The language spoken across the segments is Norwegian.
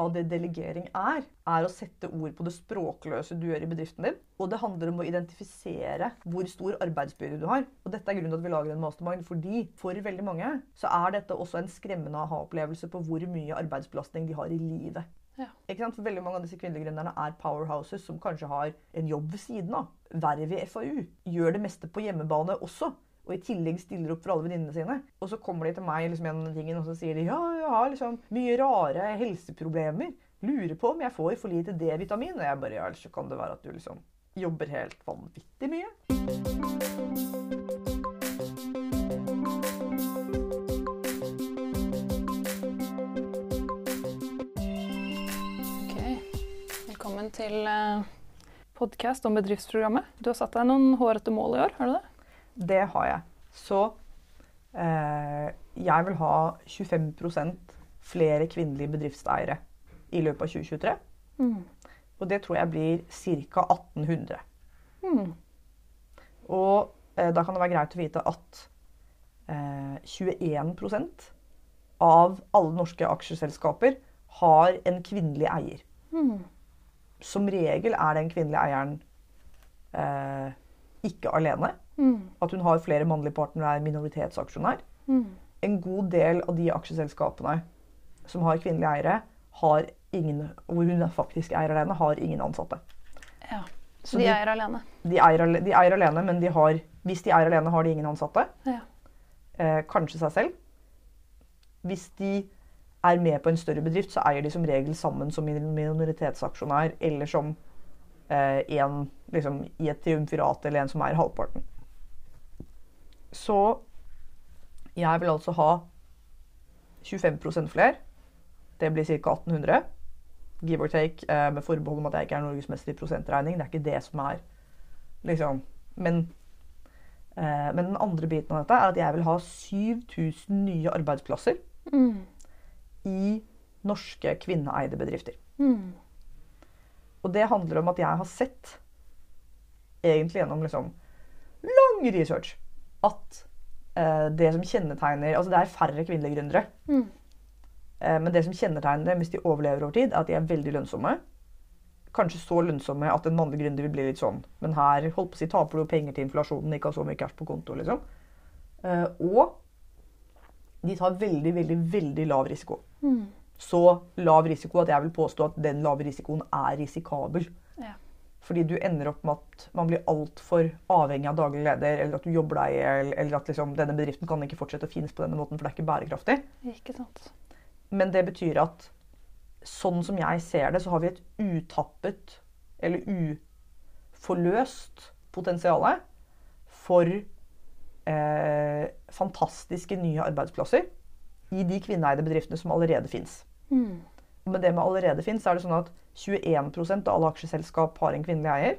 av det delegering er, er å sette ord på det språkløse du gjør i bedriften din. Og det handler om å identifisere hvor stor arbeidsbyrde du har. Og dette er grunnen til at vi lager en mastermind, fordi for veldig mange så er dette også en skremmende aha-opplevelse på hvor mye arbeidsbelastning de har i livet. Ja. For veldig mange av disse kvinnelige gründerne er powerhouses som kanskje har en jobb ved siden av. Verv i FAU. Gjør det meste på hjemmebane også. Og i tillegg stiller opp for alle venninnene sine. Og så kommer de til meg liksom, gjennom den tingen, og så sier de ja, jeg har liksom mye rare helseproblemer. Lurer på om jeg får for lite D-vitamin. Og jeg bare ja, ellers kan det være at du liksom jobber helt vanvittig mye. Ok, velkommen til uh, podkast om bedriftsprogrammet. Du har satt deg noen hårete mål i år, har du det? Det har jeg. Så eh, jeg vil ha 25% flere kvinnelige bedriftseiere i løpet av 2023. Og det tror jeg blir ca. 1800. Mm. Og eh, da kan det være greit å vite at eh, 21% av alle norske aksjeselskaper har en kvinnelig eier. Mm. Som regel er den kvinnelige eieren eh, ikke alene. Mm. At hun har flere mannlige partnere er minoritetsaksjonær. Mm. En god del av de aksjeselskapene som har kvinnelige eiere, har ingen, hvor hun faktisk eier alene, har ingen ansatte. Ja. Så de de- eier alene. De eier, de eier alene, men de har, hvis de eier alene, har de ingen ansatte. Ja. Eh, kanskje seg selv. Hvis de er med på en større bedrift, så eier de som regel sammen som minoritetsaksjonær eller som eh, en liksom, i et triumvirat eller en som eier halvparten. Så jeg vil altså ha 25% flere. Det blir ca. 1800. Give or take, eh, med forbehold om at jeg ikke er norgesmester i prosentregning. Det er ikke det som er liksom Men, eh, men den andre biten av dette er at jeg vil ha 7000 nye arbeidsplasser Mm. i norske kvinneeide bedrifter. Mm. Og det handler om at jeg har sett, egentlig gjennom liksom lang research, at eh, det som kjennetegner Altså det er færre kvinnelige gründere. Mm. Eh, men det som kjennetegner dem hvis de overlever over tid, er at de er veldig lønnsomme. Kanskje så lønnsomme at en mannlig gründer vil bli litt sånn Men her holdt på å si, taper du penger til inflasjonen, ikke har så mye cash på konto, liksom. Eh, og de tar veldig, veldig, veldig lav risiko. Mm. Så lav risiko at jeg vil påstå at den lave risikoen er risikabel. Fordi du ender opp med at man blir altfor avhengig av daglig leder, eller at du jobber deg i hjel, eller at liksom, denne bedriften kan ikke fortsette å finnes på denne måten, for det er ikke bærekraftig. Ikke sant. Men det betyr at sånn som jeg ser det, så har vi et utappet eller uforløst potensial for eh, fantastiske nye arbeidsplasser i de kvinneeide bedriftene som allerede fins. Mm. Med det med allerede fins, er det sånn at 21% av alle aksjeselskap har en kvinnelig eier.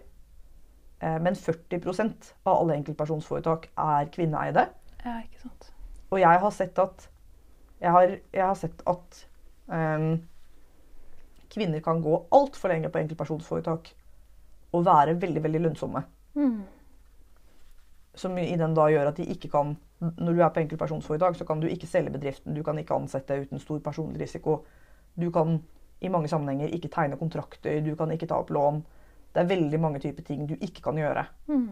eh, Men 40% av alle enkeltpersonsforetak er kvinneeide. Ja, ikke sant. Og jeg har sett at jeg har, jeg har sett at um, kvinner kan gå altfor lenge på enkeltpersonsforetak og være veldig, veldig lønnsomme. Mm. Som i den da gjør at de ikke kan Når du er på enkeltpersonsforetak, så kan du ikke selge bedriften, du kan ikke ansette uten stor personlig risiko. Du kan i mange sammenhenger ikke tegne kontrakter, du kan ikke ta opp lån. Det er veldig mange typer ting du ikke kan gjøre. Mm.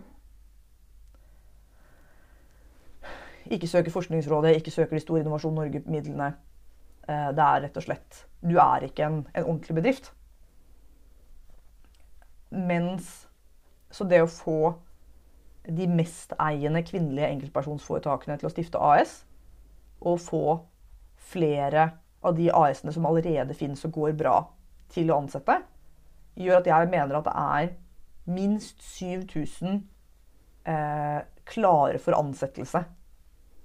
Ikke søke Forskningsrådet, ikke søke de store Innovasjon Norge-midlene. Eh, Det er rett og slett Du er ikke en, en ordentlig bedrift. Mens Så det å få de mesteiende kvinnelige enkeltpersonsforetakene til å stifte AS, og få flere av de AS-ene som allerede finnes og går bra, til å ansette, gjør at jeg mener at det er minst 7000 eh, klare for ansettelse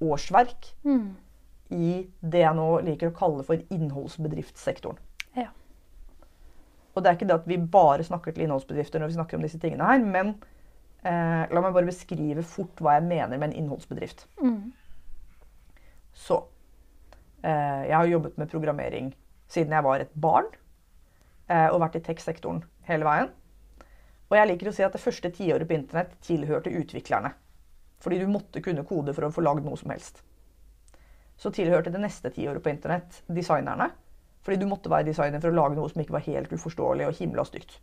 årsverk Mm. i det jeg nå liker å kalle for innholdsbedriftssektoren. Ja. Og det er ikke det at vi bare snakker til innholdsbedrifter når vi snakker om disse tingene her, men eh, la meg bare beskrive fort hva jeg mener med en innholdsbedrift. Mm. Så Jeg har jobbet med programmering siden jeg var et barn, eh, og vært i tech-sektoren hele veien. Og jeg liker å si at det første tiåret på internett tilhørte utviklerne. Fordi du måtte kunne kode for å få lagd noe som helst. Så tilhørte det neste tiåret på internett designerne. Fordi du måtte være designer for å lage noe som ikke var helt uforståelig og himla stygt.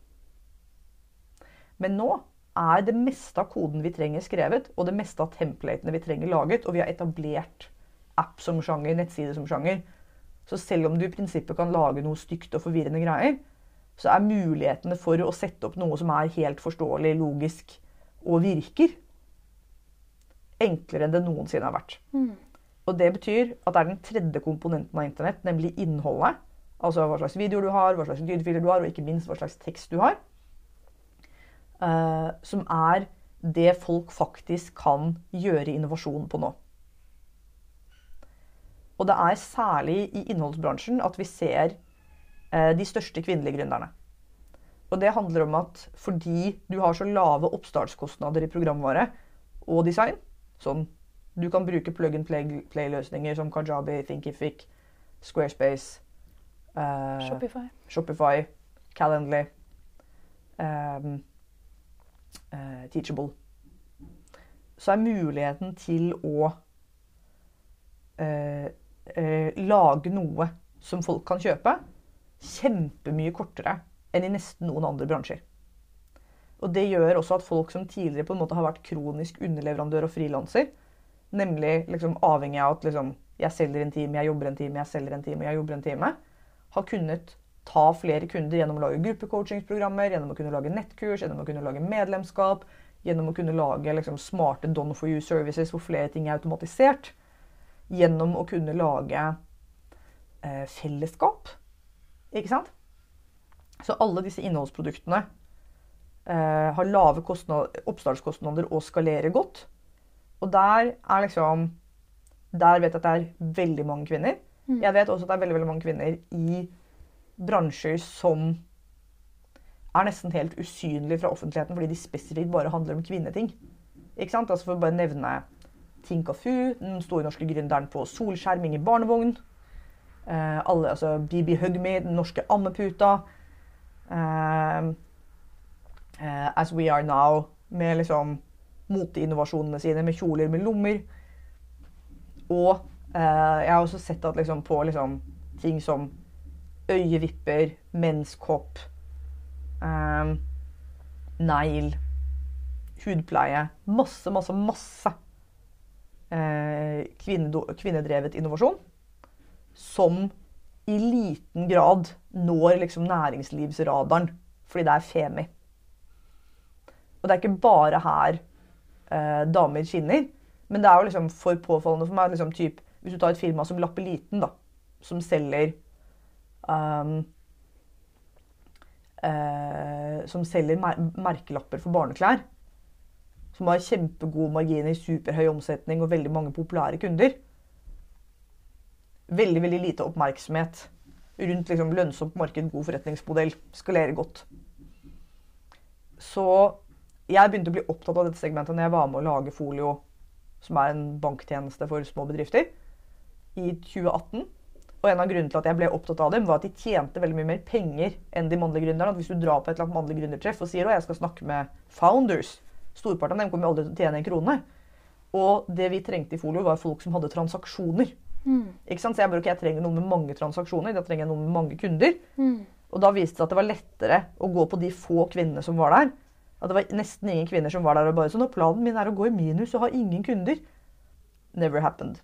Men nå er det meste av koden vi trenger skrevet, og det meste av templatene vi trenger laget, og vi har etablert app som sjanger, nettside som sjanger. Så selv om du i prinsippet kan lage noe stygt og forvirrende greier, så er mulighetene for å sette opp noe som er helt forståelig, logisk og virker, enklere enn det noensinne har vært. Mm. Og det betyr at det er den tredje komponenten av internett, nemlig innholdet. Altså hva slags videoer du har, hva slags lydfiler du har, og ikke minst hva slags tekst du har. Uh, som er det folk faktisk kan gjøre innovasjon på nå. Og det er særlig i innholdsbransjen at vi ser eh, de største kvinnelige gründerne. Og det handler om at fordi du har så lave oppstartskostnader i programvare og design, sånn du kan bruke plug and play- play-løsninger som Kajabi, Thinkific, Squarespace, eh, Shopify. Shopify, Calendly, eh, Teachable. Så er muligheten til å eh, eh, lage noe som folk kan kjøpe, kjempemye kortere enn i nesten noen andre bransjer. Og Det gjør også at folk som tidligere på en måte har vært kronisk underleverandør og frilanser, nemlig liksom avhengig av at liksom, jeg selger en time, jeg jobber en time, jeg selger en time, jeg jobber en time, har kunnet ta flere kunder gjennom å lage gruppecoachingsprogrammer, gjennom å kunne lage nettkurs, gjennom å kunne lage medlemskap, gjennom å kunne lage liksom, smarte Don for you services hvor flere ting er automatisert, gjennom å kunne lage eh, fellesskap. Ikke sant? Så alle disse innholdsproduktene eh, har lave oppstartskostnader og skalerer godt. Og der er liksom Der vet jeg at det er veldig mange kvinner. Jeg vet også at det er veldig, veldig mange kvinner i bransjer som er nesten helt usynlige fra offentligheten fordi de spesifikt bare handler om kvinneting. Ikke sant? Altså For å bare nevne Tinkafu, den store norske gründeren på solskjerming i barnevogn. Eh, alle, altså BB Hugme, den norske ammeputa. Eh, eh, As We Are Now, med liksom moteinnovasjonene sine med kjoler med lommer. Og eh, jeg har også sett at liksom på liksom ting som øyevipper, menskopp, eh, negl, hudpleie Masse, masse, masse kvinnedrevet innovasjon som i liten grad når liksom næringslivsradaren fordi det er femi. Og det er ikke bare her eh, damer skinner, men det er jo liksom for påfallende for meg. Liksom, typ, hvis du tar et firma som Lappeliten, da, som selger um, eh, Som selger mer merkelapper for barneklær. Som har kjempegode marginer, superhøy omsetning og veldig mange populære kunder. Veldig veldig lite oppmerksomhet rundt liksom, lønnsomt marked, god forretningsmodell. skalere godt. Så jeg begynte å bli opptatt av dette segmentet når jeg var med å lage Folio, som er en banktjeneste for små bedrifter, i 2018. Og en av grunnene til at jeg ble opptatt av dem, var at de tjente veldig mye mer penger enn de mannlige gründerne. At hvis du drar på et eller annet mannlig gründertreff og sier at jeg skal snakke med founders, storparten av dem kommer aldri til å tjene en krone. Og det vi trengte i Folio, var folk som hadde transaksjoner. Ikke sant? Så jeg bare, okay, jeg trenger noen med mange transaksjoner, jeg trenger noen med mange kunder. Og da viste det seg at det var lettere å gå på de få kvinnene som var der. At det var nesten ingen kvinner som var der og bare sånn, og planen min er å gå i minus og ha ingen kunder. Never happened.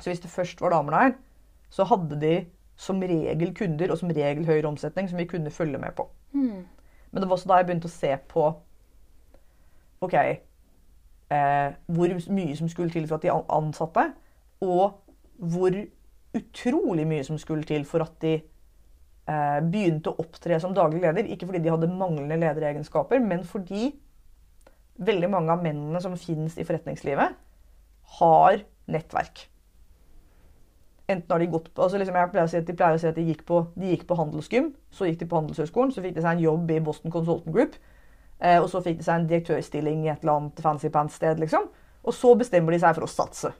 Så hvis det først var damer der, så hadde de som regel kunder og som regel høyere omsetning som vi kunne følge med på. Men det var også da jeg begynte å se på ok, eh, hvor mye som skulle til for at de ansatte, og hvor utrolig mye som skulle til for at de eh, begynte å opptre som daglig leder. Ikke fordi de hadde manglende lederegenskaper, men fordi veldig mange av mennene som finnes i forretningslivet, har nettverk. Enten har de gått på, altså liksom jeg pleier å si at De pleier å si at de gikk på, de gikk på handelsgym, så gikk de på Handelshøyskolen, så fikk de seg en jobb i Boston Consultant Group. Eh, og så fikk de seg en direktørstilling i et eller annet fancy pants-sted. liksom. Og så bestemmer de seg for å satse.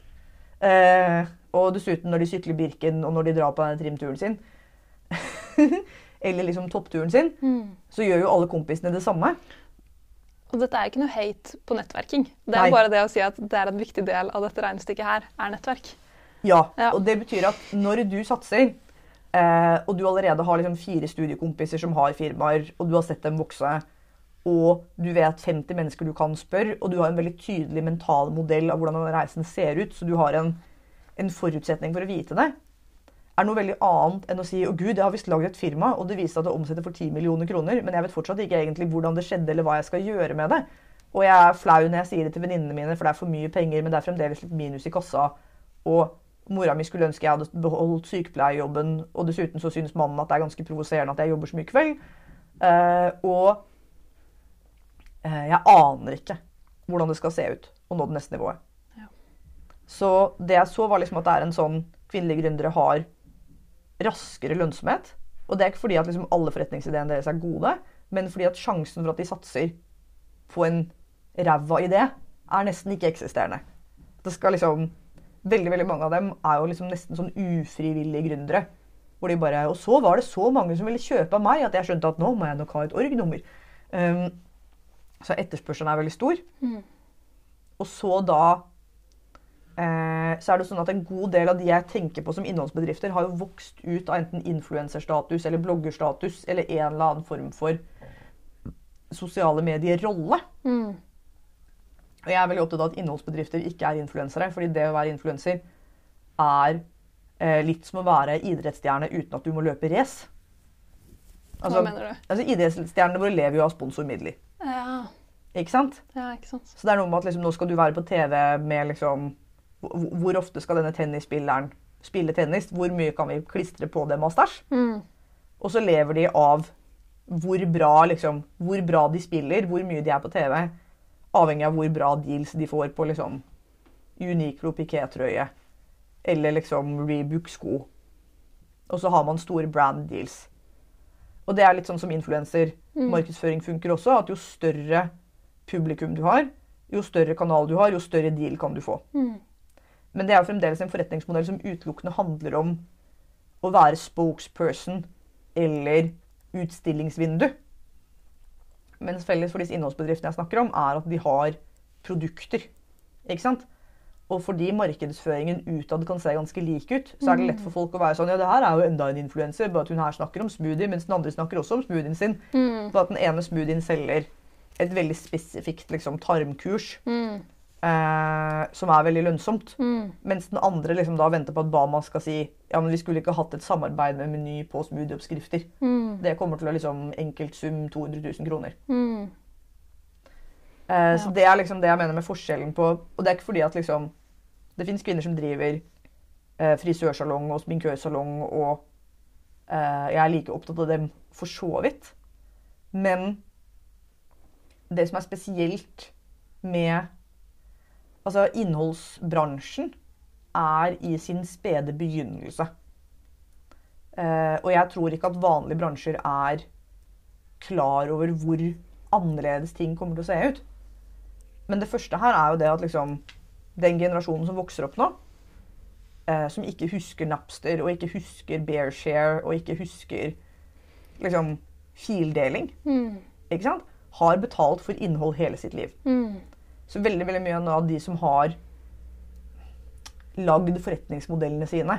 Eh, og dessuten, når de sykler Birken, og når de drar på denne trimturen sin, eller liksom toppturen sin, så gjør jo alle kompisene det samme. Og dette er ikke noe hate på nettverking. Det Nei. er bare det å si at det er en viktig del av dette regnestykket her, er nettverk. Ja, Ja. og det betyr at når du satser, eh, og du allerede har liksom fire studiekompiser som har firmaer, og du har sett dem vokse, og du vet 50 mennesker du kan spørre, og du har en veldig tydelig mental modell av hvordan den reisen ser ut, så du har en, en forutsetning for å vite det, er noe veldig annet enn å si å gud, jeg har visst lagd et firma, og det viser at det omsetter for 10 millioner kroner, men jeg vet fortsatt ikke egentlig hvordan det skjedde, eller hva jeg skal gjøre med det. Og jeg er flau når jeg sier det til venninnene mine, for det er for mye penger, men det er fremdeles litt minus i kassa. Og mora mi skulle ønske jeg hadde beholdt sykepleierjobben, og dessuten så syns mannen at det er ganske provoserende at jeg jobber så mye kveld. Uh, og jeg aner ikke hvordan det skal se ut å nå det neste nivået. Ja. Så det jeg så, var liksom at det er en sånn kvinnelige gründere har raskere lønnsomhet. Og det er ikke fordi at liksom alle forretningsideene deres er gode, men fordi at sjansen for at de satser på en ræva idé, er nesten ikke eksisterende. Det skal liksom Veldig veldig mange av dem er jo liksom nesten sånn ufrivillige gründere. Hvor de bare, Og så var det så mange som ville kjøpe av meg at jeg skjønte at nå må jeg nok ha et org-nummer. Um, så etterspørselen er veldig stor. Mm. Og så da eh, så er det sånn at en god del av de jeg tenker på som innholdsbedrifter, har jo vokst ut av enten influenserstatus eller bloggerstatus eller en eller annen form for sosiale medier-rolle. Mm. Og jeg er veldig opptatt av at innholdsbedrifter ikke er influensere. fordi det å være influenser er eh, litt som å være idrettsstjerne uten at du må løpe race. Altså, Hva mener du? Altså, Idrettsstjernene våre lever jo av sponsormidler. Ja. Ikke sant? Ja, ikke sant? Så det er noe med at liksom, nå skal du være på TV med liksom Hvor ofte skal denne tennisspilleren spille tennis? Hvor mye kan vi klistre på dem av stæsj? Mm. Og så lever de av hvor bra, liksom, hvor bra de spiller, hvor mye de er på TV, avhengig av hvor bra deals de får på liksom Uniclo piqué-trøye eller liksom Rebook-sko. Og så har man store brand deals. Og det er litt sånn som influenser. Mm. Markedsføring funker også. At jo større publikum du har, jo større kanal du har, jo større deal kan du få. Mm. Men det er jo fremdeles en forretningsmodell som utelukkende handler om å være spokesperson eller utstillingsvindu. Mens felles for disse innholdsbedriftene jeg snakker om, er at de har produkter. Ikke sant? Og fordi markedsføringen utad kan se ganske lik ut, så er det lett for folk å være sånn Ja, det her er jo enda en influenser, bare at hun her snakker om smoothie, mens den andre snakker også om smoothien sin. Mm. For at den ene smoothien selger et veldig spesifikt liksom, tarmkurs. Mm eh, som er veldig lønnsomt. Mm. Mens den andre liksom da venter på at Bama skal si ja, men vi skulle ikke hatt et samarbeid med Meny på smoothieoppskrifter. Mm. Det kommer til å liksom enkeltsum 200 000 kroner. Mm. Eh, ja. Så det er liksom det jeg mener med forskjellen på Og det er ikke fordi at liksom Det fins kvinner som driver eh, frisørsalong og sminkørsalong, og eh, jeg er like opptatt av dem for så vidt. Men det som er spesielt med Altså, innholdsbransjen er i sin spede begynnelse. Eh, og jeg tror ikke at vanlige bransjer er klar over hvor annerledes ting kommer til å se ut. Men det første her er jo det at liksom, den generasjonen som vokser opp nå, eh, som ikke husker Napster og ikke husker Bearshare og ikke husker liksom fildeling, mm. ikke sant? har betalt for innhold hele sitt liv. Mm. Så veldig veldig mye av de som har lagd forretningsmodellene sine,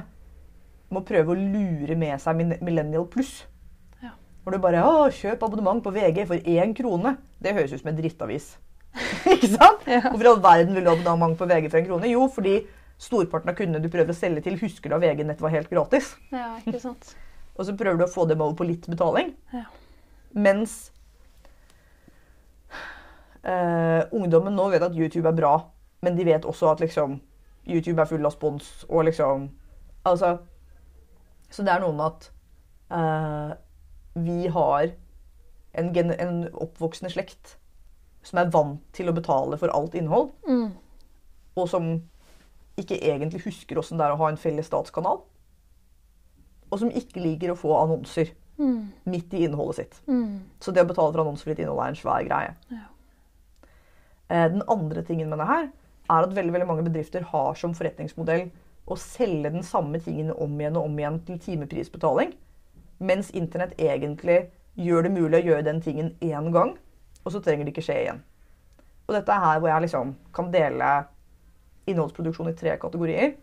må prøve å lure med seg Millennial pluss. Ja. Hvor du bare å, 'Kjøp abonnement på VG for én krone.' Det høres ut som en drittavis. ikke sant? Ja. Hvorfor i all verden vil du ha abonnement på VG for en krone? Jo, fordi storparten av kundene du prøver å selge til, husker da VG-nett var helt gratis. Ja, ikke sant? og så prøver du å få dem over på litt betaling. Ja. Mens Uh, ungdommen nå vet at YouTube er bra, men de vet også at liksom, YouTube er full av spons og liksom Altså Så det er noe med at uh, vi har en, en, oppvoksende slekt som er vant til å betale for alt innhold, mm. og som ikke egentlig husker åssen det er å ha en felles statskanal. Og som ikke liker å få annonser mm. midt i innholdet sitt. Mm. Så det å betale for annonsefritt innhold er en svær greie. Ja. Eh, den andre tingen med det her er at veldig, veldig mange bedrifter har som forretningsmodell å selge den samme tingen om igjen og om igjen til timeprisbetaling. Mens Internett egentlig gjør det mulig å gjøre den tingen én gang, og så trenger det ikke skje igjen. Og dette er her hvor jeg liksom kan dele innholdsproduksjon i tre kategorier.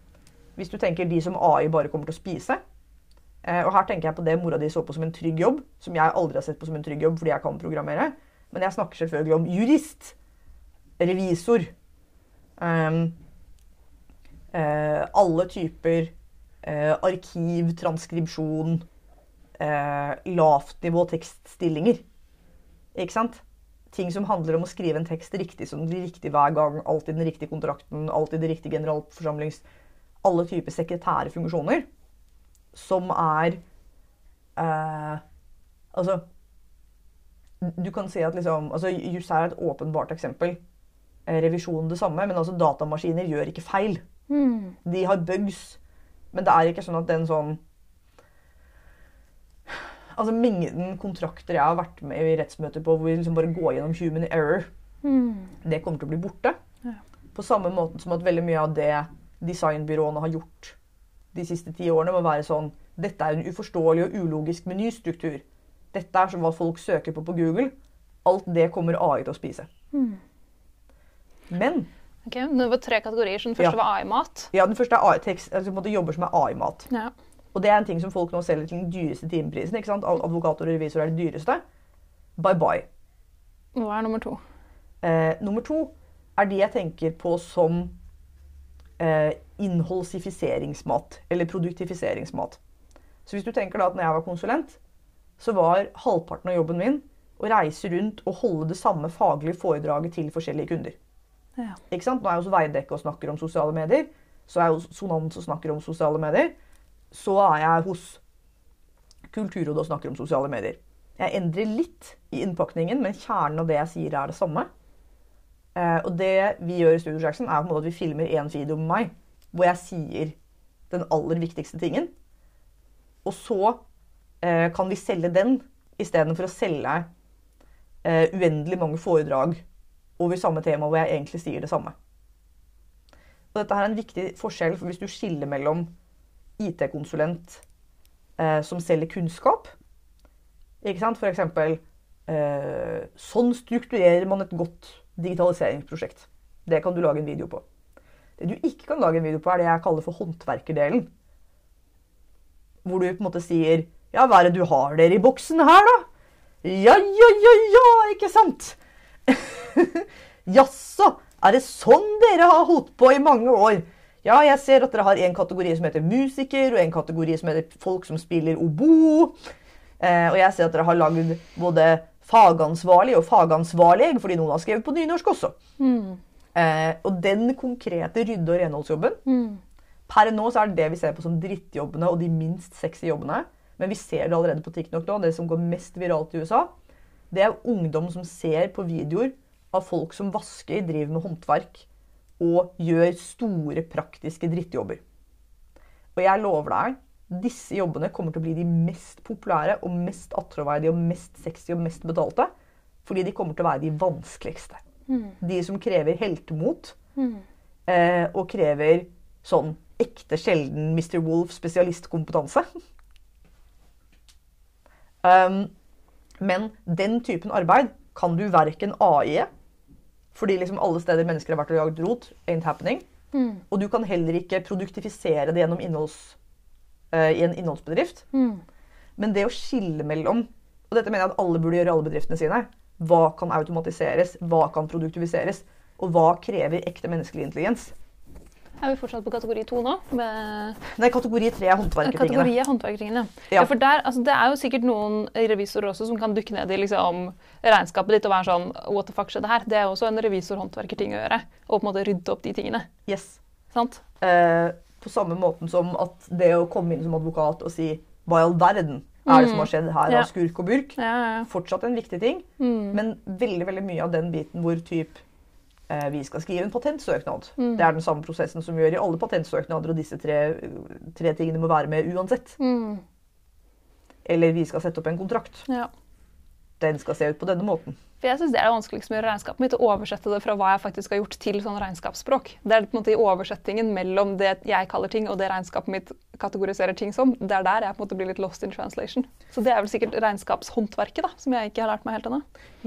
Hvis du tenker de som AI bare kommer til å spise, Eh, og her tenker jeg på det mora di så på som en trygg jobb, som jeg aldri har sett på som en trygg jobb fordi jeg kan programmere. Men jeg snakker selvfølgelig om jurist, revisor, um, uh, alle typer uh, arkiv, transkripsjon, lavt nivå, tekststillinger. Ikke sant? Ting som handler om å skrive en tekst riktig som blir riktig hver gang. Alltid den riktige kontrakten, alltid det riktige generalforsamlings... Alle typer sekretære funksjoner som er eh, Altså Du kan si at liksom altså Juss er et åpenbart eksempel. Eh, revisjon det samme, men altså datamaskiner gjør ikke feil. Mm. De har bugs. Men det er ikke sånn at den sånn Altså Mengden kontrakter jeg har vært med i rettsmøter på hvor vi liksom bare går gjennom human error, Mm. det kommer til å bli borte. Ja. På samme måte som at veldig mye av det designbyråene har gjort de siste ti årene, må være sånn Dette er en uforståelig og ulogisk menystruktur. Dette er som hva folk søker på på Google. Alt det kommer AI til å spise. Mm. Men Ok, Det var tre kategorier. Så den første Ja. var AI-mat. ja, den første er AI-tekst, altså jobber som er AI-mat. Ja. Og det er en ting som folk nå selger til den dyreste timeprisen. ikke sant? Ad- Advokater og revisorer er det dyreste. Bye bye. Hva er nummer to? Eh, nummer to er de jeg tenker på som eh, innholdsifiseringsmat. Eller produktifiseringsmat. Så hvis du tenker da at når jeg var konsulent, så var halvparten av jobben min å reise rundt og holde det samme faglige foredraget til forskjellige kunder. Ja. Ikke sant? Nå er også Veidekke og snakker om sosiale medier. Så er jeg hos Sonans og snakker om sosiale medier. Så er jeg hos Kulturrådet og snakker om sosiale medier. Jeg endrer litt i innpakningen, men kjernen av det jeg sier, er det samme. Eh, og det vi gjør i Studio Jackson, er at vi filmer én video med meg hvor jeg sier den aller viktigste tingen. Og så eh, kan vi selge den istedenfor å selge eh, uendelig mange foredrag over samme tema hvor jeg egentlig sier det samme. Og dette er en viktig forskjell for hvis du skiller mellom IT-konsulent eh, som selger kunnskap, ikke sant? for eksempel eh, Sånn strukturerer man et godt digitaliseringsprosjekt. Det kan du lage en video på. Det du ikke kan lage en video på, er det jeg kaller for håndverkerdelen. Hvor du på en måte sier Ja, hva er det du har dere i boksen her, da? Ja, ja, ja, ja, ikke sant? Jaså, er det sånn dere har holdt på i mange år? Ja, jeg ser at dere har en kategori som heter musiker, og en kategori som heter folk som spiller obo. Eh, og jeg ser at dere har lagd både fagansvarlig og fagansvarlig, fordi noen har skrevet på nynorsk også. Mm. Eh, og den konkrete rydde- og renholdsjobben Mm. Per nå så er det det vi ser på som drittjobbene og de minst sexy jobbene. Men vi ser det allerede på TikTok nå. Det som går mest viralt i USA, det er ungdom som ser på videoer av folk som vasker, driver med håndverk og gjør store, praktiske drittjobber. Og jeg lover deg, disse jobbene kommer til å bli de mest populære og mest attråverdige og mest sexy og mest betalte. Fordi de kommer til å være de vanskeligste. Mm. De som krever heltemot Mm. eh, og krever sånn ekte sjelden Mr. Wolf spesialistkompetanse. um, men den typen arbeid kan du verken AI-e, fordi liksom alle steder mennesker har vært og jagd rot, ain't happening. Mm. Og du kan heller ikke produktifisere det gjennom innholds, uh, i en innholdsbedrift. Mm. Men det å skille mellom Og dette mener jeg at alle burde gjøre i alle bedriftene sine. Hva kan automatiseres? Hva kan produktiviseres? Og hva krever ekte menneskelig intelligens? Er vi fortsatt på kategori to nå? Med Nei, kategori tre er håndverkertingene. kategori er håndverkertingene. Ja. Ja. for der, altså, det er jo sikkert noen revisorer også som kan dukke ned i liksom, regnskapet ditt og være sånn What the fuck skjedde her? Det er også en revisor-håndverkerting å gjøre. Og på en måte rydde opp de tingene. Yes. Sant? Eh, på samme måten som at det å komme inn som advokat og si hva i all verden er det som har skjedd her Ja. av skurk og burk, Ja, ja, fortsatt en viktig ting. Mm. Men veldig veldig mye av den biten hvor typ, vi skal skrive en patentsøknad. Mm. Det er den samme prosessen som vi gjør i alle patentsøknader, og disse tre, tre tingene må være med uansett. Mm. Eller vi skal sette opp en kontrakt. ja. Den skal se ut på denne måten. For jeg synes Det er det vanskeligste med å gjøre regnskapet mitt, å oversette det fra hva jeg faktisk har gjort, til sånn regnskapsspråk. Det er på en måte i oversettingen mellom det jeg kaller ting, og det regnskapet mitt kategoriserer ting som. Det er der jeg på en måte blir litt lost in translation. Så det er vel sikkert regnskapshåndverket da, som jeg ikke har lært meg helt ennå.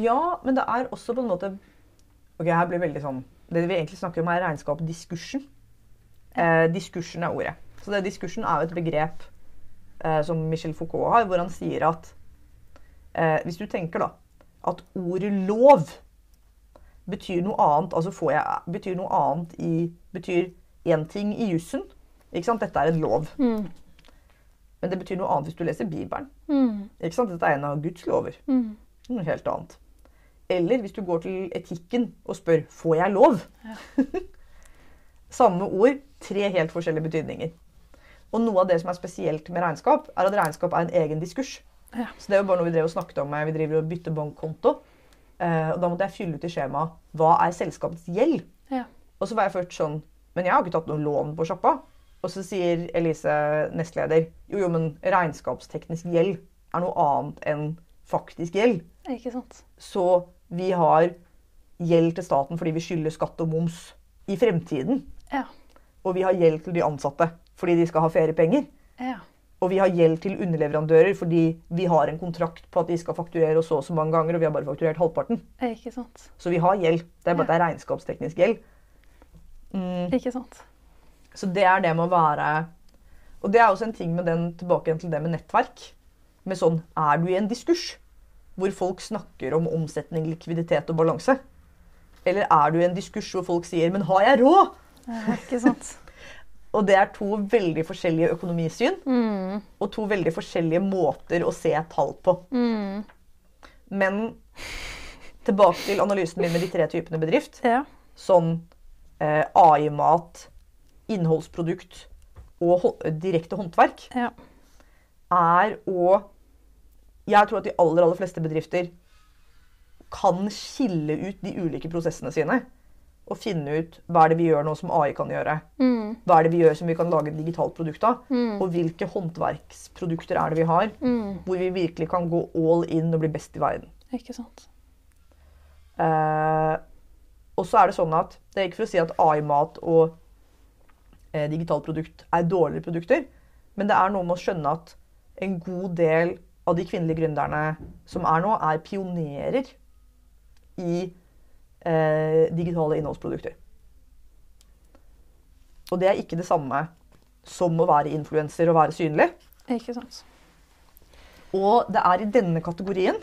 Ja, men det er også på en måte Ok, her blir veldig sånn Det vi egentlig snakker om, er regnskap-diskursen. Eh, diskursen er ordet. Så det, diskursen er jo et begrep eh, som Michel Foucault har, hvor han sier at eh, hvis du tenker da, at ordet lov betyr noe annet altså får jeg, betyr noe annet i betyr én ting i jussen. Ikke sant? Dette er en lov. Mm. Men det betyr noe annet hvis du leser Bibelen. Mm. Ikke sant? Dette er en av Guds lover. Mm. Noe helt annet. Eller hvis du går til etikken og spør får jeg lov. Samme ord, tre helt forskjellige betydninger. Og noe av det som er spesielt med regnskap, er at regnskap er en egen diskurs. Ja. Så det er jo bare noe vi drev og snakket om. Vi driver og bytter bankkonto. Eh, og da måtte jeg fylle ut i skjemaet hva er selskapets gjeld. Ja. Og så var jeg først sånn Men jeg har ikke tatt noe lån på sjappa. Og så sier Elise, nestleder, jo, jo, men regnskapsteknisk gjeld er noe annet enn faktisk gjeld. Ikke sant. Så vi har gjeld til staten fordi vi skylder skatt og moms i fremtiden. Ja. Og vi har gjeld til de ansatte fordi de skal ha feriepenger. Ja. Og vi har gjeld til underleverandører fordi vi har en kontrakt på at de skal fakturere oss så og så mange ganger, og vi har bare fakturert halvparten. Ikke sant. Så vi har gjeld. Det er bare at det er regnskapsteknisk gjeld. Mm. Ikke sant. Så det er det med å være Og det er også en ting med den tilbake til det med nettverk. Med sånn Er du i en diskurs hvor folk snakker om omsetning, likviditet og balanse? Eller er du i en diskurs hvor folk sier 'men har jeg råd?' Ja, ikke sant. Og det er to veldig forskjellige økonomisyn Mm. og to veldig forskjellige måter å se tall på. Mm. Men tilbake til analysen min med de tre typene bedrift. Ja. Sånn eh, AI-mat, innholdsprodukt og direkte håndverk. Ja. er å Jeg tror at de aller, aller fleste bedrifter kan skille ut de ulike prosessene sine. Og finne ut hva er det vi gjør nå som AI kan gjøre. Mm. Hva er det vi gjør som vi kan lage et digitalt produkt av. Mm. Og hvilke håndverksprodukter er det vi har Mm. hvor vi virkelig kan gå all in og bli best i verden. Ikke sant. Eh, og så er det sånn at Det er ikke for å si at AI-mat og eh, digitalt produkt er dårligere produkter, men det er noe med å skjønne at en god del av de kvinnelige gründerne som er nå, er pionerer i eh, digitale innholdsprodukter. Og det er ikke det samme som å være influenser og være synlig. Ikke sant. Og det er i denne kategorien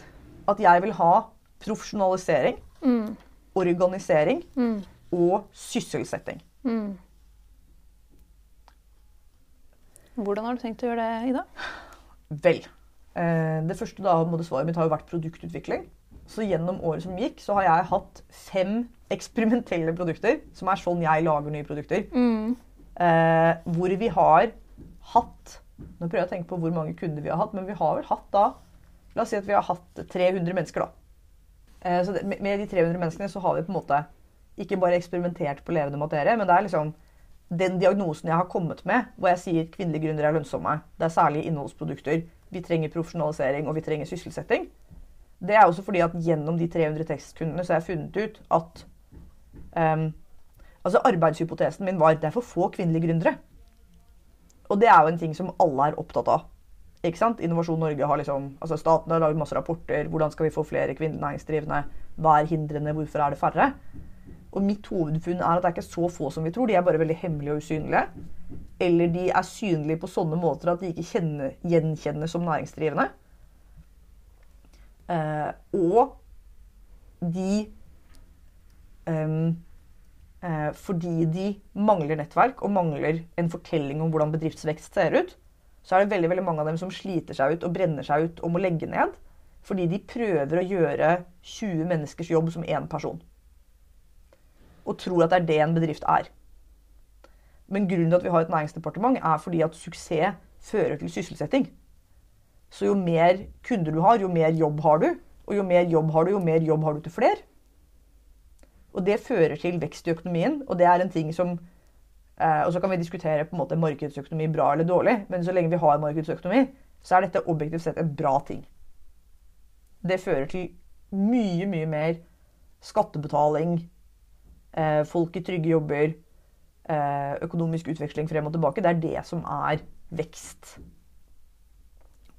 at jeg vil ha profesjonalisering, Mm. organisering Mm. og sysselsetting. Mm. Hvordan har du tenkt å gjøre det, Ida? Vel. Eh, det første da, måtte svaret mitt har jo vært produktutvikling. Så gjennom året som gikk, så har jeg hatt fem eksperimentelle produkter, som er sånn jeg lager nye produkter. Mm. Eh, hvor vi har hatt Nå prøver jeg å tenke på hvor mange kunder vi har hatt, men vi har vel hatt da La oss si at vi har hatt 300 mennesker, da. Eh, så det, med- med de 300 menneskene så har vi på en måte ikke bare eksperimentert på levende materie, men det er liksom den diagnosen jeg har kommet med, hvor jeg sier kvinnelige gründere er lønnsomme. Det er særlig innholdsprodukter. Vi trenger profesjonalisering, og vi trenger sysselsetting. Det er også fordi at gjennom de 300 testkundene så har jeg funnet ut at um, Altså Arbeidshypotesen min var at det er for få kvinnelige gründere. Og det er jo en ting som alle er opptatt av. Ikke sant? Innovasjon Norge har liksom, altså Staten har laget masse rapporter. Hvordan skal vi få flere kvinnelige næringsdrivende? Hva er hindrene? Hvorfor er det færre? Og mitt hovedfunn er at det er ikke så få som vi tror. De er bare veldig hemmelige og usynlige. Eller de er synlige på sånne måter at de ikke kjenner, gjenkjennes som næringsdrivende. Eh, og de ehm, eh, Fordi de mangler nettverk og mangler en fortelling om hvordan bedriftsvekst ser ut, så er det veldig, veldig mange av dem som sliter seg ut og brenner seg ut og må legge ned. Fordi de prøver å gjøre 20 menneskers jobb som én person. Og tror at det er det en bedrift er. Men grunnen til at vi har et næringsdepartement, er fordi at suksess fører til sysselsetting. Så jo mer kunder du har, jo mer jobb har du. Og jo mer jobb har du, jo mer jobb har du til flere. Og det fører til vekst i økonomien, og det er en ting som eh, Og så kan vi diskutere på en måte markedsøkonomi bra eller dårlig, men så lenge vi har markedsøkonomi, så er dette objektivt sett en bra ting. Det fører til mye, mye mer skattebetaling, folk i trygge jobber, eh, økonomisk utveksling frem og tilbake. Det er det som er vekst.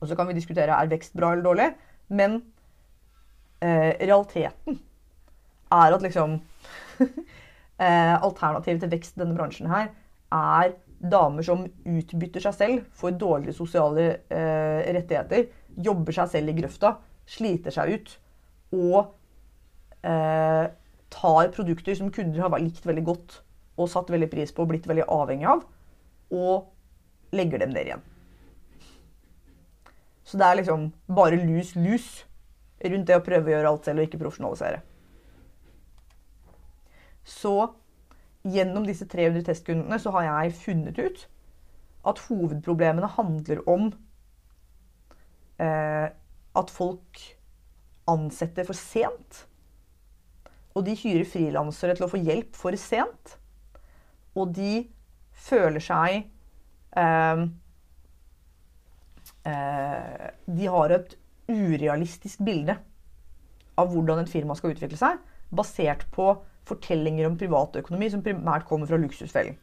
Og så kan vi diskutere er vekst bra eller dårlig, men eh, realiteten er at liksom eh, Alternativet til vekst i denne bransjen her er damer som utbytter seg selv, får dårligere sosiale eh, rettigheter, jobber seg selv i grøfta, sliter seg ut og eh, tar produkter som kunder har likt veldig godt og satt veldig pris på og blitt veldig avhengig av, og legger dem der igjen. Så det er liksom bare lus-lus rundt det å prøve å gjøre alt selv og ikke profesjonalisere. Så gjennom disse 300 testkundene så har jeg funnet ut at hovedproblemene handler om eh, at folk ansetter for sent. Og de hyrer frilansere til å få hjelp for sent. Og de føler seg eh, eh, De har et urealistisk bilde av hvordan et firma skal utvikle seg, basert på fortellinger om privatøkonomi som primært kommer fra Luksusfellen.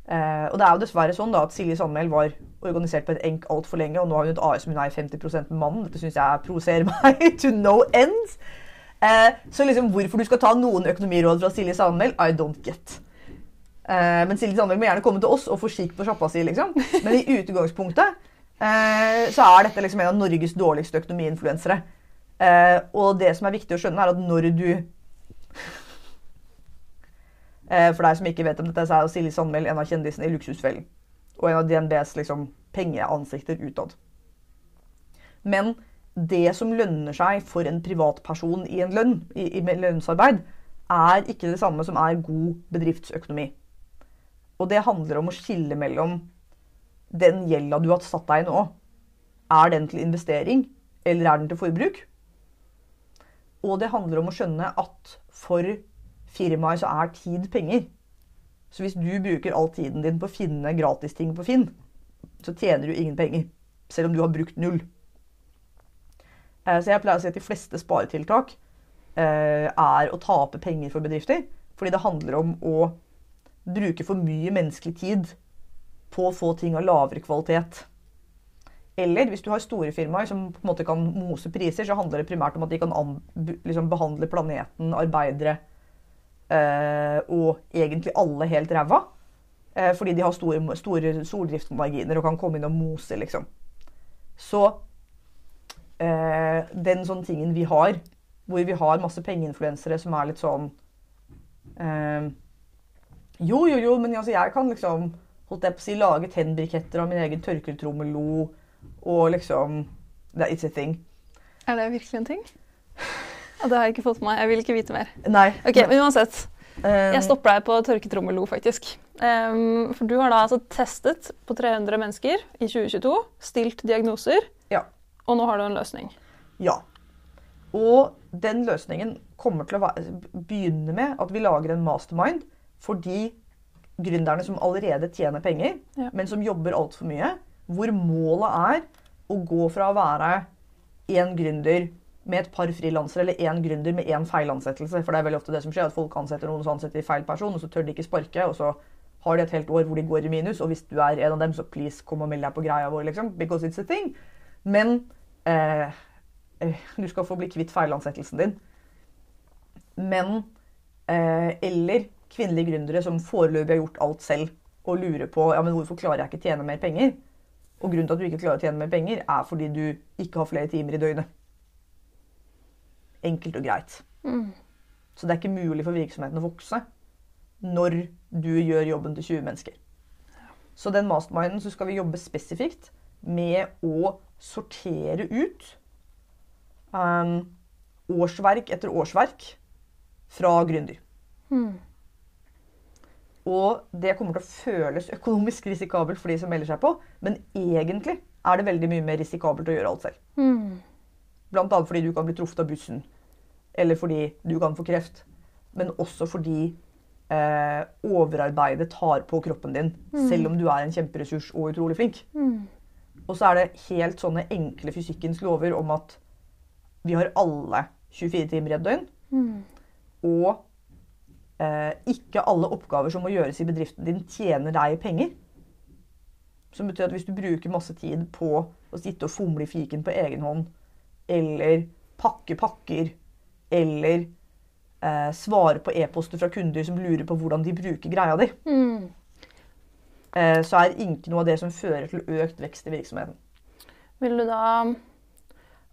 Eh, og det er jo dessverre sånn da at Silje Sandmæl var organisert på et enk altfor lenge, og nå har hun et AS som hun er 50 med mannen. Dette syns jeg provoserer meg to no end. Eh, så liksom hvorfor du skal ta noen økonomiråd fra Silje Sandmæl, I don't get. Eh, men Silje Sandmæl må gjerne komme til oss og få skikk på sjappa si, liksom. Men i utgangspunktet eh, så er dette liksom en av Norges dårligste økonomiinfluensere. Eh, og det som er viktig å skjønne, er at når du eh, For deg som ikke vet om dette, så er jo Silje Sandmæl en av kjendisene i Luksusfellen. Og en av DNBs liksom, pengeansikter utad. Men det som lønner seg for en privatperson i en lønn, i, i lønnsarbeid, er ikke det samme som er god bedriftsøkonomi. Og det handler om å skille mellom den gjelda du har satt deg i nå. Er den til investering, eller er den til forbruk? Og det handler om å skjønne at for firmaer så er tid penger. Så hvis du bruker all tiden din på å finne gratisting på Finn, så tjener du ingen penger. Selv om du har brukt null. Eh, så jeg pleier å si at de fleste sparetiltak eh, er å tape penger for bedrifter. Fordi det handler om å bruke for mye menneskelig tid på å få ting av lavere kvalitet. Eller hvis du har store firmaer som på en måte kan mose priser, så handler det primært om at de kan liksom behandle planeten, arbeidere og egentlig alle helt ræva. Eh, fordi de har store, store soldriftsmarginer og kan komme inn og mose, liksom. Så eh, den sånne tingen vi har, hvor vi har masse pengeinfluensere som er litt sånn eh, Jo, jo, jo, men altså, jeg kan liksom holdt jeg på å si, lage tennbriketter av min egen tørkeltrommelo og liksom It's a thing. Er det virkelig en ting? Det har jeg ikke fått med meg. Jeg vil ikke vite mer. Nei. Ok, Men uansett. Um, Jeg stopper deg på tørketrommelo, faktisk. Um, for du har da altså testet på 300 mennesker i 2022, stilt diagnoser, Ja. og nå har du en løsning. Ja. Og den løsningen kommer til å begynne med at vi lager en mastermind for de gründerne som allerede tjener penger, Ja. men som jobber altfor mye. Hvor målet er å gå fra å være én gründer med et par frilansere eller én gründer med én feilansettelse. For det er veldig ofte det som skjer, at folk ansetter noen så ansetter de feil person, og så tør de ikke sparke, og så har de et helt år hvor de går i minus. Og hvis du er en av dem, så please kom og meld deg på greia vår, liksom. Because it's a thing. Men eh, eh, du skal få bli kvitt feilansettelsen din. Men eh, Eller kvinnelige gründere som foreløpig har gjort alt selv og lurer på ja, men hvorfor klarer jeg ikke tjene mer penger. Og grunnen til at du ikke klarer å tjene mer penger, er fordi du ikke har flere timer i døgnet. Enkelt og greit. Så det er ikke mulig for virksomheten å vokse når du gjør jobben til 20 mennesker. Så den masterminden så skal vi jobbe spesifikt med å sortere ut um, årsverk etter årsverk fra gründer. Og det kommer til å føles økonomisk risikabelt for de som melder seg på, men egentlig er det veldig mye mer risikabelt å gjøre alt selv. Blant annet fordi du kan bli truffet av bussen, eller fordi du kan få kreft. Men også fordi eh, overarbeidet tar på kroppen din, selv om du er en kjemperessurs og utrolig flink. Og så er det helt sånne enkle fysikkens lover om at vi har alle 24 timer i et døgn. Og eh, ikke alle oppgaver som må gjøres i bedriften din, tjener deg penger. Som betyr at hvis du bruker masse tid på å sitte og fomle i fiken på egen hånd, eller pakke pakker, eller eh, svare på e-poster fra kunder som lurer på hvordan de bruker greia di, Mm. eh, så er ikke noe av det som fører til økt vekst i virksomheten. Vil du da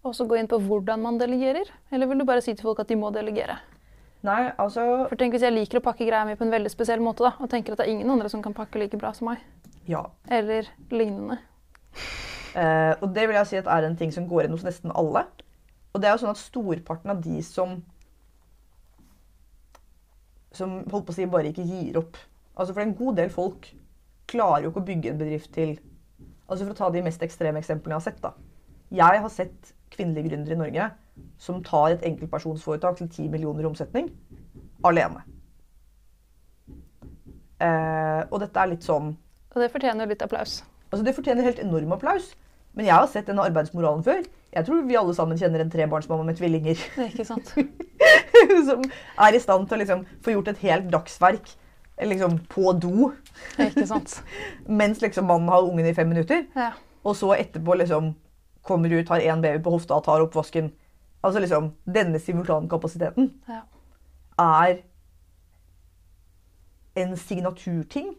også gå inn på hvordan man delegerer, eller vil du bare si til folk at de må delegere? Nei, altså For tenk Hvis jeg liker å pakke greia mi på en veldig spesiell måte, da, og tenker at det er ingen andre som kan pakke like bra som meg, Ja. eller lignende. Eh, og det vil jeg si at er en ting som går inn hos nesten alle. Og det er jo sånn at storparten av de som som holdt på å si bare ikke gir opp. Altså For en god del folk klarer jo ikke å bygge en bedrift til Altså For å ta de mest ekstreme eksemplene jeg har sett. da. Jeg har sett kvinnelige gründere i Norge som tar et enkeltpersonsforetak til 10 millioner i omsetning alene. Eh, og dette er litt sånn Og det fortjener litt applaus. Altså Det fortjener helt enorm applaus. Men jeg har sett denne arbeidsmoralen før. Jeg tror vi alle sammen kjenner en trebarnsmamma med tvillinger Det er ikke sant? som er i stand til å liksom få gjort et helt dagsverk liksom på do, Det er ikke sant? mens liksom mannen har ungen i fem minutter. Ja. Og så etterpå liksom kommer ut, har én baby på hofta, tar oppvasken. Altså liksom, Denne simultankapasiteten ja. er en signaturting.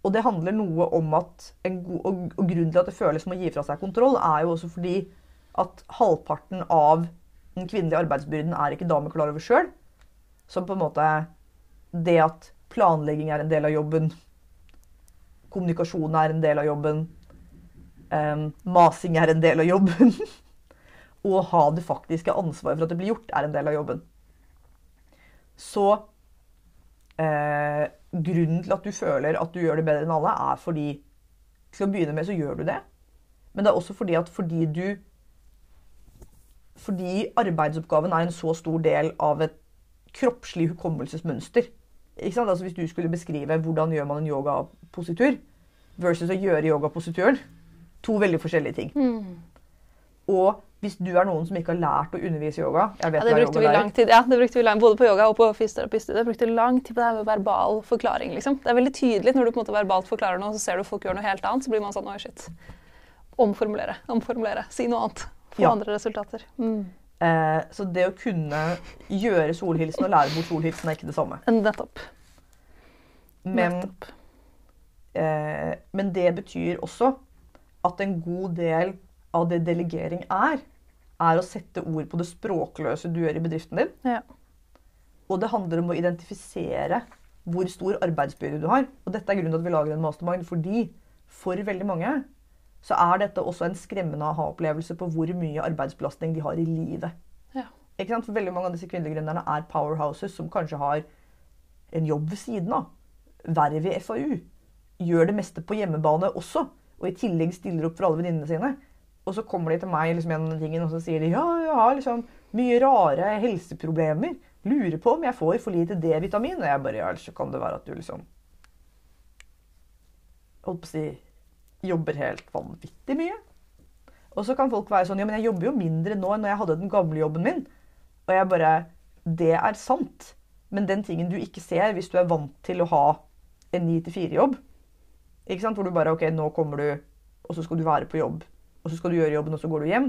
Og det handler noe om at god, og, og grunnen til at det føles som å gi fra seg kontroll, er jo også fordi at halvparten av den kvinnelige arbeidsbyrden er ikke damer klar over sjøl. Som på en måte det at planlegging er en del av jobben, kommunikasjon er en del av jobben, um, masing er en del av jobben, og å ha det faktiske ansvaret for at det blir gjort, er en del av jobben. Så eh, grunnen til at du føler at du gjør det bedre enn alle, er fordi til å begynne med så gjør du det. Men det er også fordi at fordi du Fordi arbeidsoppgaven er en så stor del av et kroppslig hukommelsesmønster. Altså Hvis du skulle beskrive hvordan gjør man en yogapositur versus å gjøre yogaposituren, to veldig forskjellige ting. Mm. Og hvis du er noen som ikke har lært å undervise yoga jeg vet Ja, det brukte yoga vi lang tid. Ja, det brukte vi lang, både på yoga og på fysioterapistudiet. Det brukte lang tid på det her med verbal forklaring. liksom. Det er veldig tydelig når du på en måte verbalt forklarer noe, så ser du folk gjør noe helt annet, så blir man sånn oi, shit. Omformulere, omformulere. Si noe annet. Få Ja. andre resultater. Mm. Eh, så det å kunne gjøre solhilsen og lære bort solhilsen er ikke det samme. Nettopp. Men, Nettopp. eh, men det betyr også at en god del av det delegering er, er å sette ord på det språkløse du gjør i bedriften din. Ja. Og det handler om å identifisere hvor stor arbeidsbyrde du har. Og dette er grunnen til at vi lager en mastermind, fordi for veldig mange så er dette også en skremmende aha-opplevelse på hvor mye arbeidsbelastning de har i livet. Ja. Ikke sant? For veldig mange av disse kvinnelige gründerne er powerhouses som kanskje har en jobb ved siden av. Verv i FAU. Gjør det meste på hjemmebane også. Og i tillegg stiller opp for alle venninnene sine. Og så kommer de til meg liksom, gjennom tingen, og så sier de ja, jeg har liksom mye rare helseproblemer. Lurer på om jeg får for lite D-vitamin. Og jeg bare ja, ellers så kan det være at du liksom Holdt på å si jobber helt vanvittig mye. Og så kan folk være sånn Ja, men jeg jobber jo mindre nå enn når jeg hadde den gamle jobben min. Og jeg bare Det er sant. Men den tingen du ikke ser hvis du er vant til å ha en 9-4-jobb Ikke sant? Hvor du bare OK, nå kommer du, og så skal du være på jobb. Og så skal du gjøre jobben, og så går du hjem.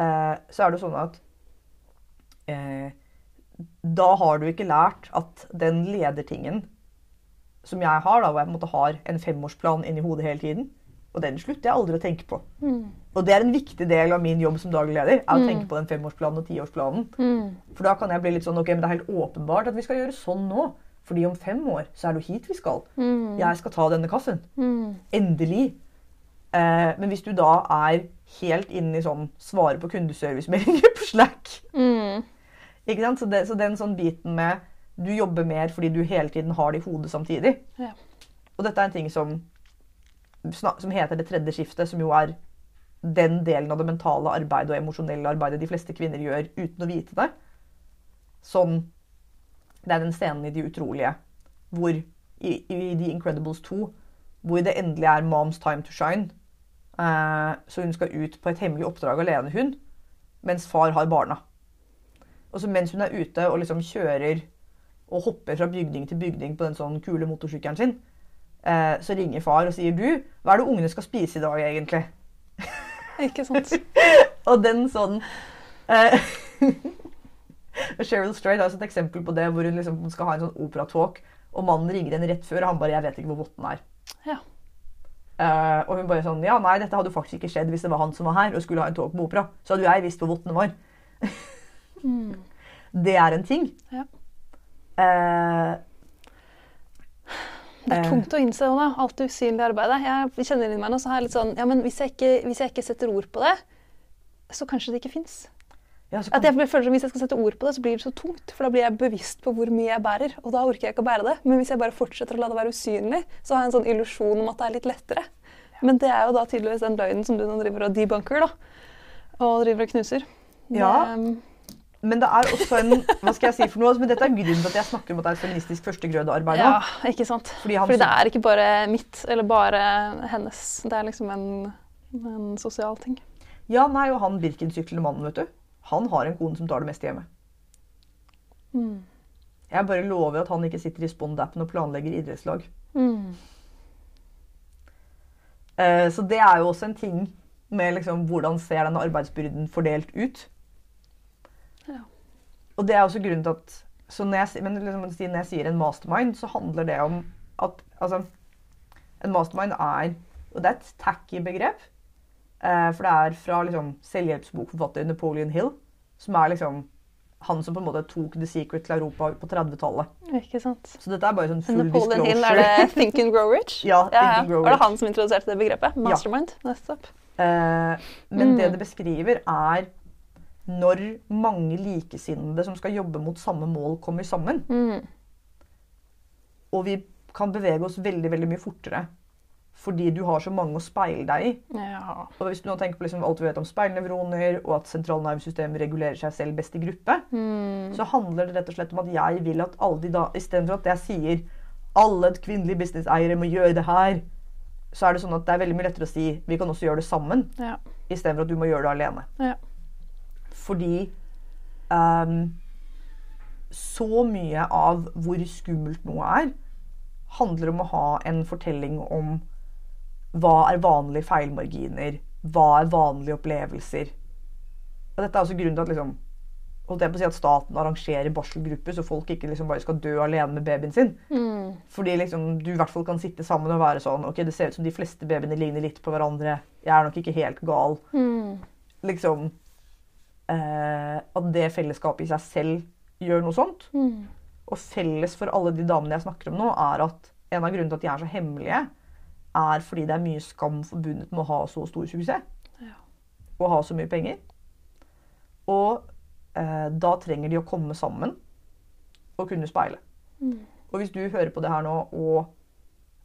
Eh, så er det sånn at eh, Da har du ikke lært at den ledertingen som jeg har, da, hvor jeg på en måte har en femårsplan inni hodet hele tiden, og den slutter jeg aldri å tenke på. Mm. Og det er en viktig del av min jobb som daglig leder. er å tenke på den femårsplanen og tiårsplanen. Mm. For da kan jeg bli litt sånn ok, men det er helt åpenbart at vi skal gjøre sånn nå. Fordi om fem år så er det jo hit vi skal. Mm. Jeg skal ta denne kaffen. Mm. Endelig. Eh, men hvis du da er helt inne i sånn svare på kundeservicemeldinger på Slack Mm. ikke sant? Så, det, så den sånn biten med du jobber mer fordi du hele tiden har det i hodet samtidig. Ja. Og dette er en ting som, som heter det tredje skiftet, som jo er den delen av det mentale arbeidet og emosjonelle arbeidet de fleste kvinner gjør uten å vite det. Sånn Det er den scenen i De utrolige hvor i, i The Incredibles 2 hvor det endelig er moms time to shine. Eh, så hun skal ut på et hemmelig oppdrag alene, hun, mens far har barna. Og så mens hun er ute og liksom kjører og hopper fra bygning til bygning på den sånn kule motorsykkelen sin, eh, så ringer far og sier du, hva er det ungene skal spise i dag egentlig? Ikke sant? Og den sånn Sheryl Cheryl Strait har et eksempel på det hvor hun liksom skal ha en sånn operatalk, og mannen ringer henne rett før, og han bare 'Jeg vet ikke hvor votten er'. Ja. Eh, og hun bare sånn Ja, nei, dette hadde jo faktisk ikke skjedd hvis det var han som var her og skulle ha en talk på opera. Så hadde jo jeg visst hvor vottene var. Det er en ting. Ja. Uh, Det er Eh. tungt å innse òg, da. Alt det usynlige arbeidet. Jeg kjenner inn meg nå, så har jeg litt sånn Ja, men hvis jeg ikke, hvis jeg ikke setter ord på det, så kanskje det ikke fins. Ja, At jeg føler som Hvis jeg skal sette ord på det, så blir det så tungt. For da blir jeg bevisst på hvor mye jeg bærer. Og da orker jeg ikke å bære det. Men hvis jeg bare fortsetter å la det være usynlig, så har jeg en sånn illusjon om at det er litt lettere. Men det er jo da tydeligvis den løgnen som du nå driver og debunker, da. Og driver og knuser. Ja. Det, men det er også en Hva skal jeg si for noe? Men dette er grunnen til at jeg snakker om at det er et feministisk førstegrødearbeid. ja, ikke sant. Fordi Fordi det er ikke bare mitt eller bare hennes. Det er liksom en, en sosial ting. Ja, nei, og han Birkensyklende mannen, vet du. Han har en kone som tar det meste hjemme. Mm. Jeg bare lover at han ikke sitter i Spond-appen og planlegger idrettslag. Mm. Eh, så det er jo også en ting med liksom, hvordan ser denne arbeidsbyrden fordelt ut. Ja. Og det er også grunnen til at så når, jeg, men liksom, når jeg sier en mastermind, så handler det om at altså, En mastermind er Og det er et tacky begrep. Eh, for det er fra liksom, selvhjelpsbokforfatter Napoleon Hill, som er liksom han som på en måte tok The Secret til Europa på 30-tallet. Ikke sant. Så dette er bare sånn full Napoleon Hill, er det Think and Grow Rich? Ja, Think and Grow Var det Rich. han som introduserte det begrepet? Mastermind? Ja. Nettopp. Eh, men Mm. det det beskriver, er når mange likesinnede som skal jobbe mot samme mål, kommer sammen. Mm. Og vi kan bevege oss veldig veldig mye fortere. Fordi du har så mange å speile deg i. Ja. Og hvis du nå tenker på liksom alt vi vet om speilnevroner, og at sentralnervesystemet regulerer seg selv best i gruppe, Mm. så handler det rett og slett om at jeg vil at alle de da Istedenfor at jeg sier alle kvinnelige businesseiere må gjøre det her, så er det sånn at det er veldig mye lettere å si vi kan også gjøre det sammen, ja. istedenfor at du må gjøre det alene. Ja. Fordi um, så mye av hvor skummelt noe er, handler om å ha en fortelling om hva er vanlige feilmarginer, hva er vanlige opplevelser. Og dette er også grunnen til at liksom, si at staten arrangerer barselgrupper, så folk ikke liksom bare skal dø alene med babyen sin. Mm. Fordi liksom, du i hvert fall kan sitte sammen og være sånn Ok, det ser ut som de fleste babyene ligner litt på hverandre. Jeg er nok ikke helt gal. Mm. Liksom eh, At det fellesskapet i seg selv gjør noe sånt. Mm. Og felles for alle de damene jeg snakker om nå, er at en av grunnene til at de er så hemmelige, er fordi det er mye skam forbundet med å ha så stor suksess. Ja. Og ha så mye penger. Og eh, da trenger de å komme sammen og kunne speile. Mm. Og hvis du hører på det her nå og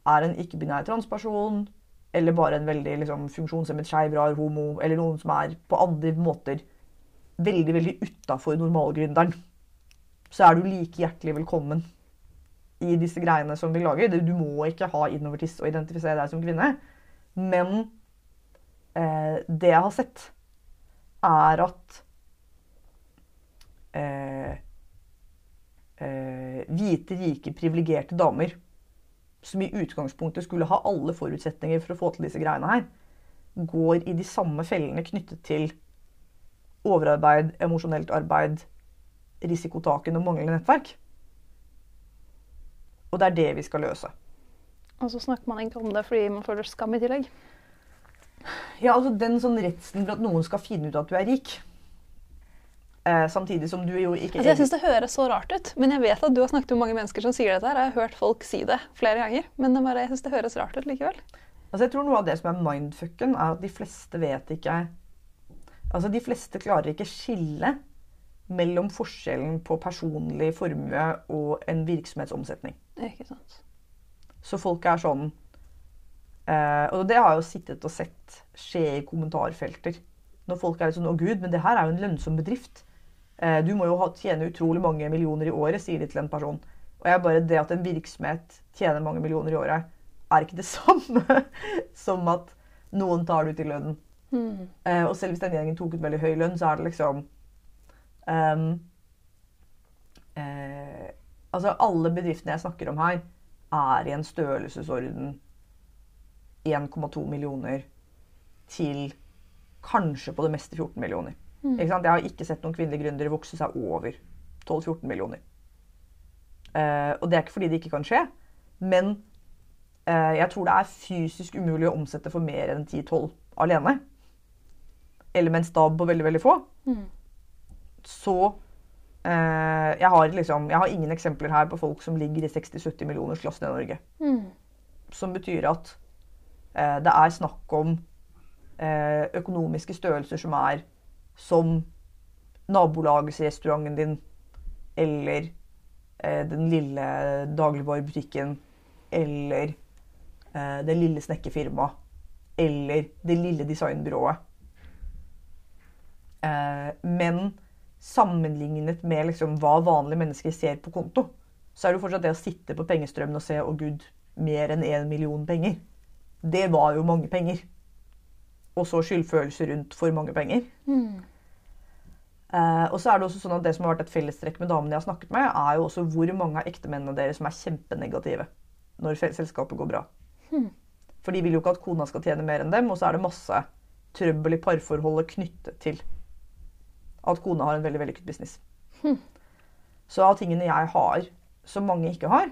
er en ikke-binær transperson, eller bare en veldig liksom, funksjonshemmet, skeiv, rar homo, eller noen som er på andre måter veldig, veldig utafor normalgründeren, så er du like hjertelig velkommen i disse greiene som vi lager. Du må ikke ha innovertiss og identifisere deg som kvinne. Men eh, det jeg har sett, er at eh, eh, hvite, rike, privilegerte damer som i utgangspunktet skulle ha alle forutsetninger for å få til disse greiene her, går i de samme fellene knyttet til overarbeid, emosjonelt arbeid, risikotaken og manglende nettverk. Og det er det vi skal løse. Og så snakker man ikke om det fordi man føler skam i tillegg. Ja, altså Den sånn redselen for at noen skal finne ut at du er rik. Eh, samtidig som du jo ikke Altså, jeg syns det høres så rart ut, men jeg vet at du har snakket med mange mennesker som sier dette. her. Jeg har hørt folk si det flere ganger, men det bare, jeg synes det høres rart ut likevel. Altså jeg tror Noe av det som er mindfucken, er at de fleste vet ikke Altså De fleste klarer ikke skille mellom forskjellen på personlig formue og en virksomhetsomsetning. Ikke sant. Så folk er sånn eh, Og det har jeg jo sittet og sett skje i kommentarfelter. Når folk er sånn 'Å, gud, men det her er jo en lønnsom bedrift'. Eh, du må jo ha, tjene utrolig mange millioner i året, sier de til en person. Og jeg bare, Det at en virksomhet tjener mange millioner i året, er ikke det samme som at noen tar det ut i lønnen. Mm. Eh, og selv hvis den gjengen tok ut veldig høy lønn, så er det liksom ehm, eh, Altså, alle bedriftene jeg snakker om her, er i en størrelsesorden 1,2 millioner til kanskje på det meste 14 millioner. Mm. Jeg har ikke sett noen kvinnelige gründere vokse seg over 12-14 millioner. Eh, og det er ikke fordi det ikke kan skje, men eh, jeg tror det er fysisk umulig å omsette for mer enn 10-12 alene. Eller med en stab på veldig, veldig få. Mm. Så eh, jeg, har liksom, jeg har ingen eksempler her på folk som ligger i 60-70 millionersklassen i Norge. Mm. Som betyr at eh, det er snakk om eh, økonomiske størrelser som er som nabolagsrestauranten din eller eh, den lille dagligvarebutikken eller eh, det lille snekkerfirmaet eller det lille designbyrået. Eh, men sammenlignet med liksom hva vanlige mennesker ser på konto, så er det jo fortsatt det å sitte på pengestrømmen og se 'Å, gud, mer enn én million penger'. Det var jo mange penger. Og så skyldfølelse rundt for mange penger. Mm. Eh, og så er Det også sånn at det som har vært et fellestrekk med damene jeg har snakket med, er jo også hvor mange av ektemennene deres som er kjempenegative når selskapet går bra. Hmm. For de vil jo ikke at kona skal tjene mer enn dem, og så er det masse trøbbel i parforholdet knyttet til at kona har en veldig vellykket business. Hm. Så av tingene jeg har som mange ikke har,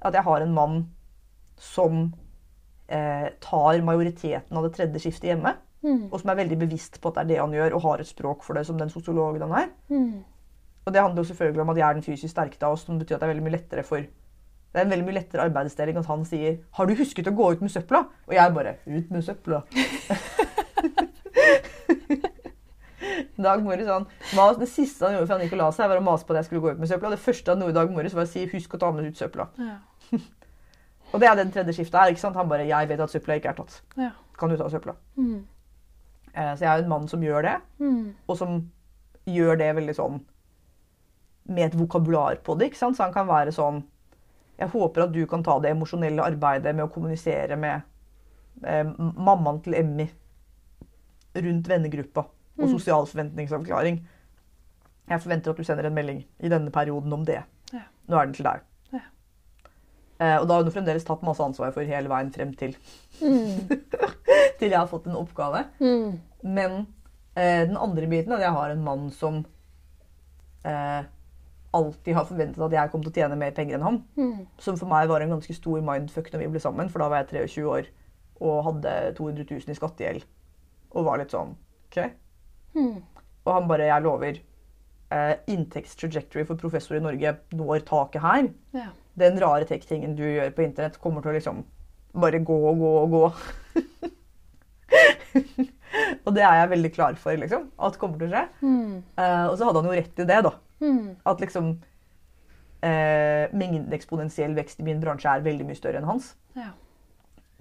at jeg har en mann som eh, tar majoriteten av det tredje skiftet hjemme Mm. og som er veldig bevisst på at det er det han gjør, og har et språk for det som den sosiologen han er. Mm. Og det handler jo selvfølgelig om at jeg er den fysisk sterke av oss, som betyr at det er veldig mye lettere for det er en veldig mye lettere arbeidsdeling at han sier 'Har du husket å gå ut med søpla?' Og jeg bare 'Ut med søpla'. Dag Morris han, Det siste han gjorde før han gikk og la seg, var å mase på at jeg skulle gå ut med søpla. Det første han gjorde dag Morris, var å si 'Husk å ta med ut søpla'. Ja. Og det er den tredje skiftet her. ikke sant? Han bare 'Jeg vet at søpla ikke er tatt. Ja. Kan du ta søpla?' Mm. Eh, Så jeg er en mann som gjør det. Mm. og som gjør det veldig sånn med et vokabular på det. ikke sant? Så han kan være sånn Jeg håper at du kan ta det emosjonelle arbeidet med å kommunisere med eh, mammaen til Emmy rundt vennegruppa og Mm. sosial forventningsavklaring. Jeg forventer at du sender en melding i denne perioden om det. Ja. Nå er den til deg. Ja. Eh, og da har hun fremdeles tatt masse ansvar for hele veien frem til, Mm. til jeg har fått en oppgave. Mm. Men eh, den andre biten er at jeg har en mann som eh, alltid har forventet at jeg kom til å tjene mer penger enn han. Mm. Som for meg var en ganske stor mindfuck når vi ble sammen, for da var jeg 23 år og hadde 200 000 i skattegjeld. Og var litt sånn OK. Mm. Og han bare Jeg lover. Eh, Inntektstrajectory for professor i Norge når taket her. Ja. Den rare tech-tingen du gjør på internett, kommer til å liksom bare gå og gå og gå. og det er jeg veldig klar for, liksom. At kommer til å skje. Mm. Eh, og så hadde han jo rett i det, da. Mm. At liksom eh, Mengden eksponentiell vekst i min bransje er veldig mye større enn hans. Ja.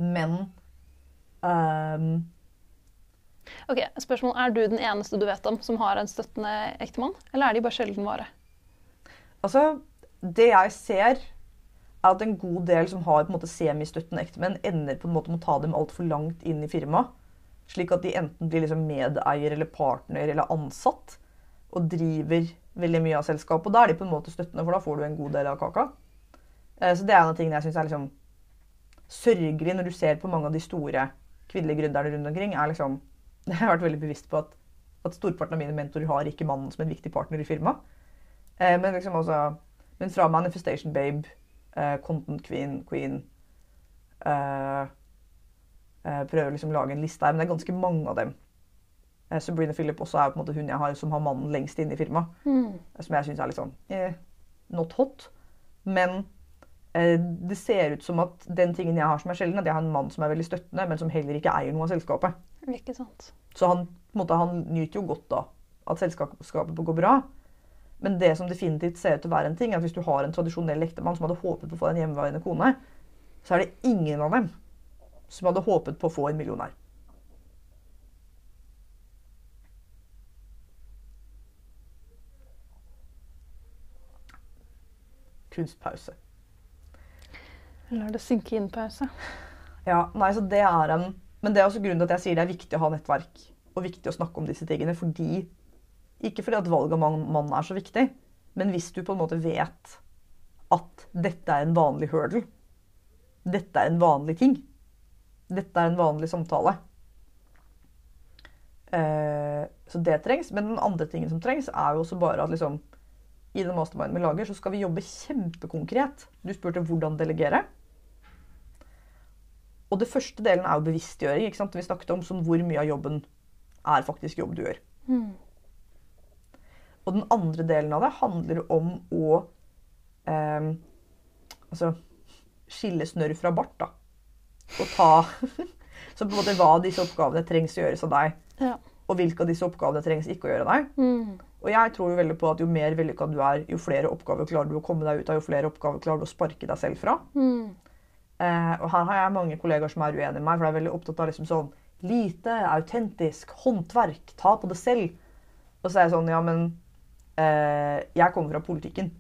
Men ehm, Ok, spørsmål, Er du den eneste du vet om som har en støttende ektemann? Eller er de bare sjelden vare? Altså, det jeg ser, er at en god del som har på en måte semistøttende ektemenn, ender på en måte med å ta dem altfor langt inn i firmaet. Slik at de enten blir liksom medeier eller partner eller ansatt og driver veldig mye av selskapet. Og da er de på en måte støttende, for da får du en god del av kaka. Eh, Så det er en av tingene jeg syns er liksom sørgelig når du ser på mange av de store kvinnelige gründerne rundt omkring. er liksom, Jeg har vært veldig bevisst på at, at storparten av mine mentorer har ikke mannen som en viktig partner i firmaet. Eh, men liksom også Men fra Manifestation Babe, eh, Content Queen, Queen eh, eh, Prøver liksom å lage en liste her, men det er ganske mange av dem. Eh, Sabrina Philip også er på en måte hun jeg har som har mannen lengst inne i firmaet. Mm. Som jeg syns er litt sånn eh, not hot. Men eh, det ser ut som at den tingen jeg har som er sjelden, at jeg har en mann som er veldig støttende, men som heller ikke eier noe av selskapet. Ikke sant. Så han, måte, han nyter jo godt da at selskapet går bra. Men det som definitivt ser ut til å være en ting, er at hvis du har en tradisjonell ektemann som hadde håpet på å få en hjemmeværende kone, så er det ingen av dem som hadde håpet på å få en millionær. Kunstpause. Lar det synke inn pause. Ja, nei, så det er en Men det er også grunnen til at jeg sier det er viktig å ha nettverk og viktig å snakke om disse tingene. fordi Ikke fordi at valg av mann er så viktig, men hvis du på en måte vet at dette er en vanlig hurdle, dette er en vanlig ting, dette er en vanlig samtale eh, Så det trengs. Men den andre tingen som trengs, er jo også bare at liksom i den masterminden vi lager, så skal vi jobbe kjempekonkret. Du spurte hvordan delegere. Og det første delen er jo bevisstgjøring. ikke sant? Vi snakket om sånn hvor mye av jobben er faktisk jobb du gjør. Og den andre delen av det handler om å eh, altså, skille snørr fra bart. da. Og ta Så på en måte hva disse oppgavene trengs å gjøres av deg, Ja. og hvilke av disse oppgavene trengs ikke å gjøre deg. Mm. Og jeg tror jo veldig på at jo mer vellykka du er, jo flere oppgaver klarer du å komme deg ut av, jo flere oppgaver klarer du å sparke deg selv fra. Mm. Eh, og her har jeg mange kollegaer som er uenige med meg, for jeg er veldig opptatt av liksom sånn lite, autentisk, håndverk, ta på det selv. Og så er jeg sånn, ja, men eh, jeg kommer fra politikken.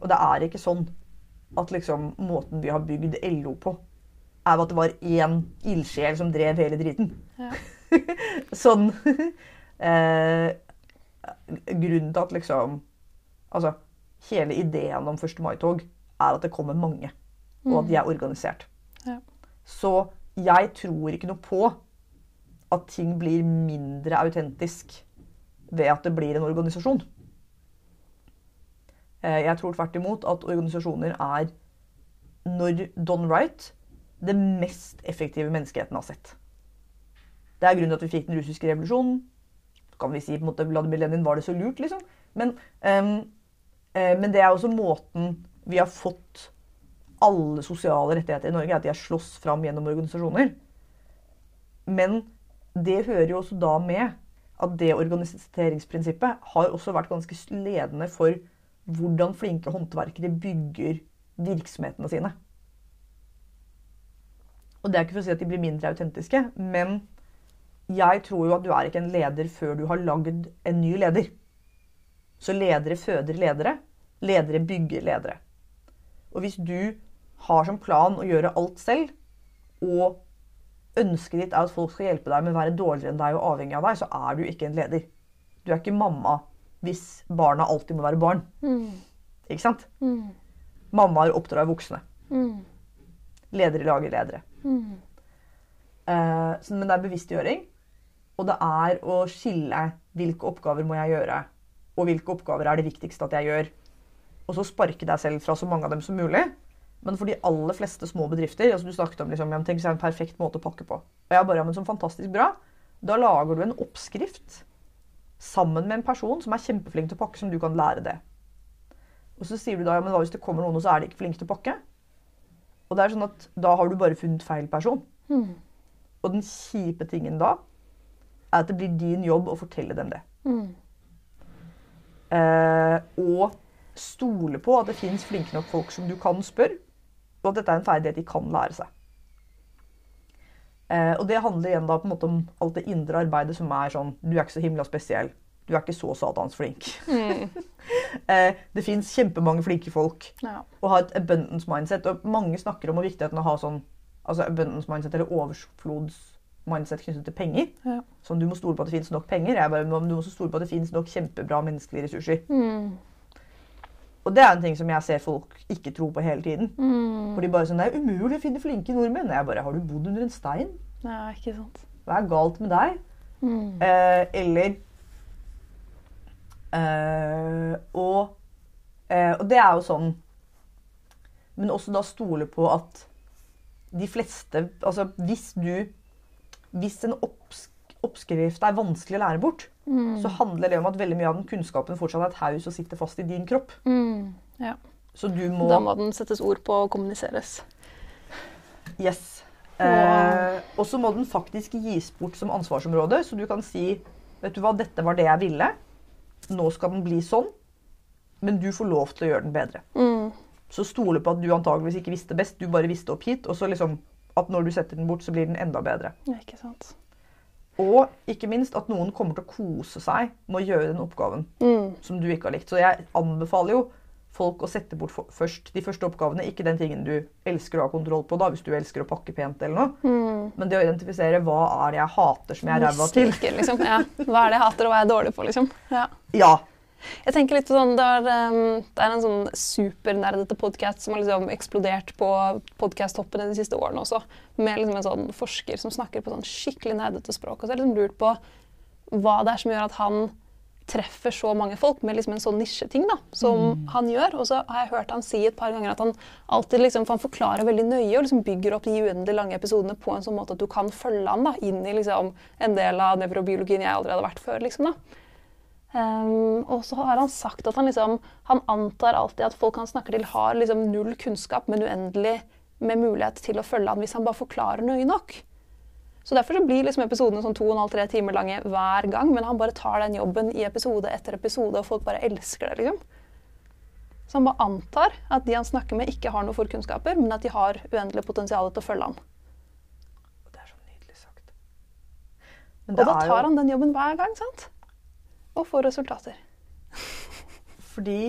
Og det er ikke sånn at liksom måten vi har bygd LO på, er at det var én ildsjel som drev hele driten. Ja. sånn eh, Grunnen til at liksom Altså, hele ideen om 1. mai-tog er at det kommer mange, og at de er organisert. Ja. Så jeg tror ikke noe på at ting blir mindre autentisk ved at det blir en organisasjon. Eh, Jeg tror tvert imot at organisasjoner er, når done right, det mest effektive menneskeheten har sett. Det er grunnen til at vi fikk den russiske revolusjonen. Så kan vi si på en måte Vladimir Lenin var det så lurt, liksom. Men, um, men det er også måten vi har fått alle sosiale rettigheter i Norge, at de er slåss fram gjennom organisasjoner. Men det hører jo også da med at det organiseringsprinsippet har også vært ganske ledende for hvordan flinke håndverkere bygger virksomhetene sine. Og det er ikke for å si at de blir mindre autentiske, men jeg tror jo at du er ikke en leder før du har lagd en ny leder. Så ledere føder ledere. Ledere bygger ledere. Og hvis du har som plan å gjøre alt selv, og ønsket ditt er at folk skal hjelpe deg med å være dårligere enn deg og avhengig av deg, så er du ikke en leder. Du er ikke mamma hvis barna alltid må være barn. Mm. Ikke sant? Mm. Mammaer oppdrar voksne. Mm. Ledere lager ledere. Mm. Eh, så, men det er bevisstgjøring. Og det er å skille hvilke oppgaver må jeg gjøre, og hvilke oppgaver er det viktigste at jeg gjør. Og så sparke deg selv fra så mange av dem som mulig. Men for de aller fleste små bedrifter altså Du snakket om liksom, ja, tenk det er en perfekt måte å pakke på. Og jeg bare, ja, men som fantastisk bra. Da lager du en oppskrift sammen med en person som er kjempeflink til å pakke, som du kan lære det. Og så sier du da ja, men hva hvis det kommer noen og så er de ikke flinke til å pakke? Og det er sånn at da har du bare funnet feil person. Mm. Og den kjipe tingen da er at det blir din jobb å fortelle dem det. Mm. Eh, og stole på at det fins flinke nok folk som du kan spørre, og at dette er en ferdighet de kan lære seg. Eh, og det handler igjen da på en måte om alt det indre arbeidet som er sånn Du er ikke så himla spesiell. Du er ikke så satans flink. Mm. Eh, det fins kjempemange flinke folk. Ja. å ha et abundance mindset. Og mange snakker om viktigheten av å ha sånn altså abundance mindset eller overflodsmindset knyttet til penger. Ja. Sånn du må stole på at det fins nok penger. Jeg bare, du må stole på at det fins nok kjempebra menneskelige ressurser. Mm. Og det er en ting som jeg ser folk ikke tror på hele tiden. Mm. For de bare sånn Det er umulig å finne flinke nordmenn. Jeg bare Har du bodd under en stein? Ja, ikke sant. Hva er galt med deg? Mm. Eh, eller eh, og, eh, og det er jo sånn Men også da stole på at de fleste Altså hvis du Hvis en opps, oppskrift er vanskelig å lære bort, Mm. så handler det om at veldig mye av den kunnskapen fortsatt er et haus og sitter fast i din kropp. Mm. Ja. Så du må Da må den settes ord på og kommuniseres. Yes. Eh, og så må den faktisk gis bort som ansvarsområde, så du kan si Vet du hva, dette var det jeg ville. Nå skal den bli sånn. Men du får lov til å gjøre den bedre. Mm. Så stole på at du antageligvis ikke visste best. Du bare visste opp hit. Og så liksom at når du setter den bort, så blir den enda bedre. Ja, ikke sant. Og ikke minst at noen kommer til å kose seg med å gjøre den oppgaven Mm. som du ikke har likt. Så jeg anbefaler jo folk å sette bort først de første oppgavene, ikke den tingen du elsker å ha kontroll på, da, hvis du elsker å pakke pent eller noe. Mm. Men det å identifisere hva er det jeg hater som jeg er ræva til. Liksom. Ja. Hva er det jeg hater, og hva er jeg dårlig på, liksom. Ja. Ja. Jeg tenker litt på sånn, Det er, um, det er en sånn supernerdete podkast som har liksom eksplodert på podkast-toppene de siste årene også. Med liksom en sånn forsker som snakker på sånn skikkelig nerdete språk. Og så har jeg liksom lurt på hva det er som gjør at han treffer så mange folk med liksom en sånn nisjeting da, som han gjør. Og så har jeg hørt han si et par ganger at han alltid liksom, for han forklarer veldig nøye og liksom bygger opp de uendelig lange episodene på en sånn måte at du kan følge han da, inn i liksom, en del av nevrobiologien jeg aldri hadde vært før. liksom da. Ehm, og så har han sagt at han liksom, han antar alltid at folk han snakker til, har liksom null kunnskap, men uendelig med mulighet til å følge han hvis han bare forklarer nøye nok. Så Derfor så blir liksom episodene sånn to og en halv, tre timer lange hver gang. Men han bare tar den jobben i episode etter episode, og folk bare elsker det. liksom. Så han bare antar at de han snakker med, ikke har noe forkunnskaper, men at de har uendelig potensial til å følge han. Det er så nydelig sagt. Men Og da tar jo han den jobben hver gang, sant? Og får resultater. fordi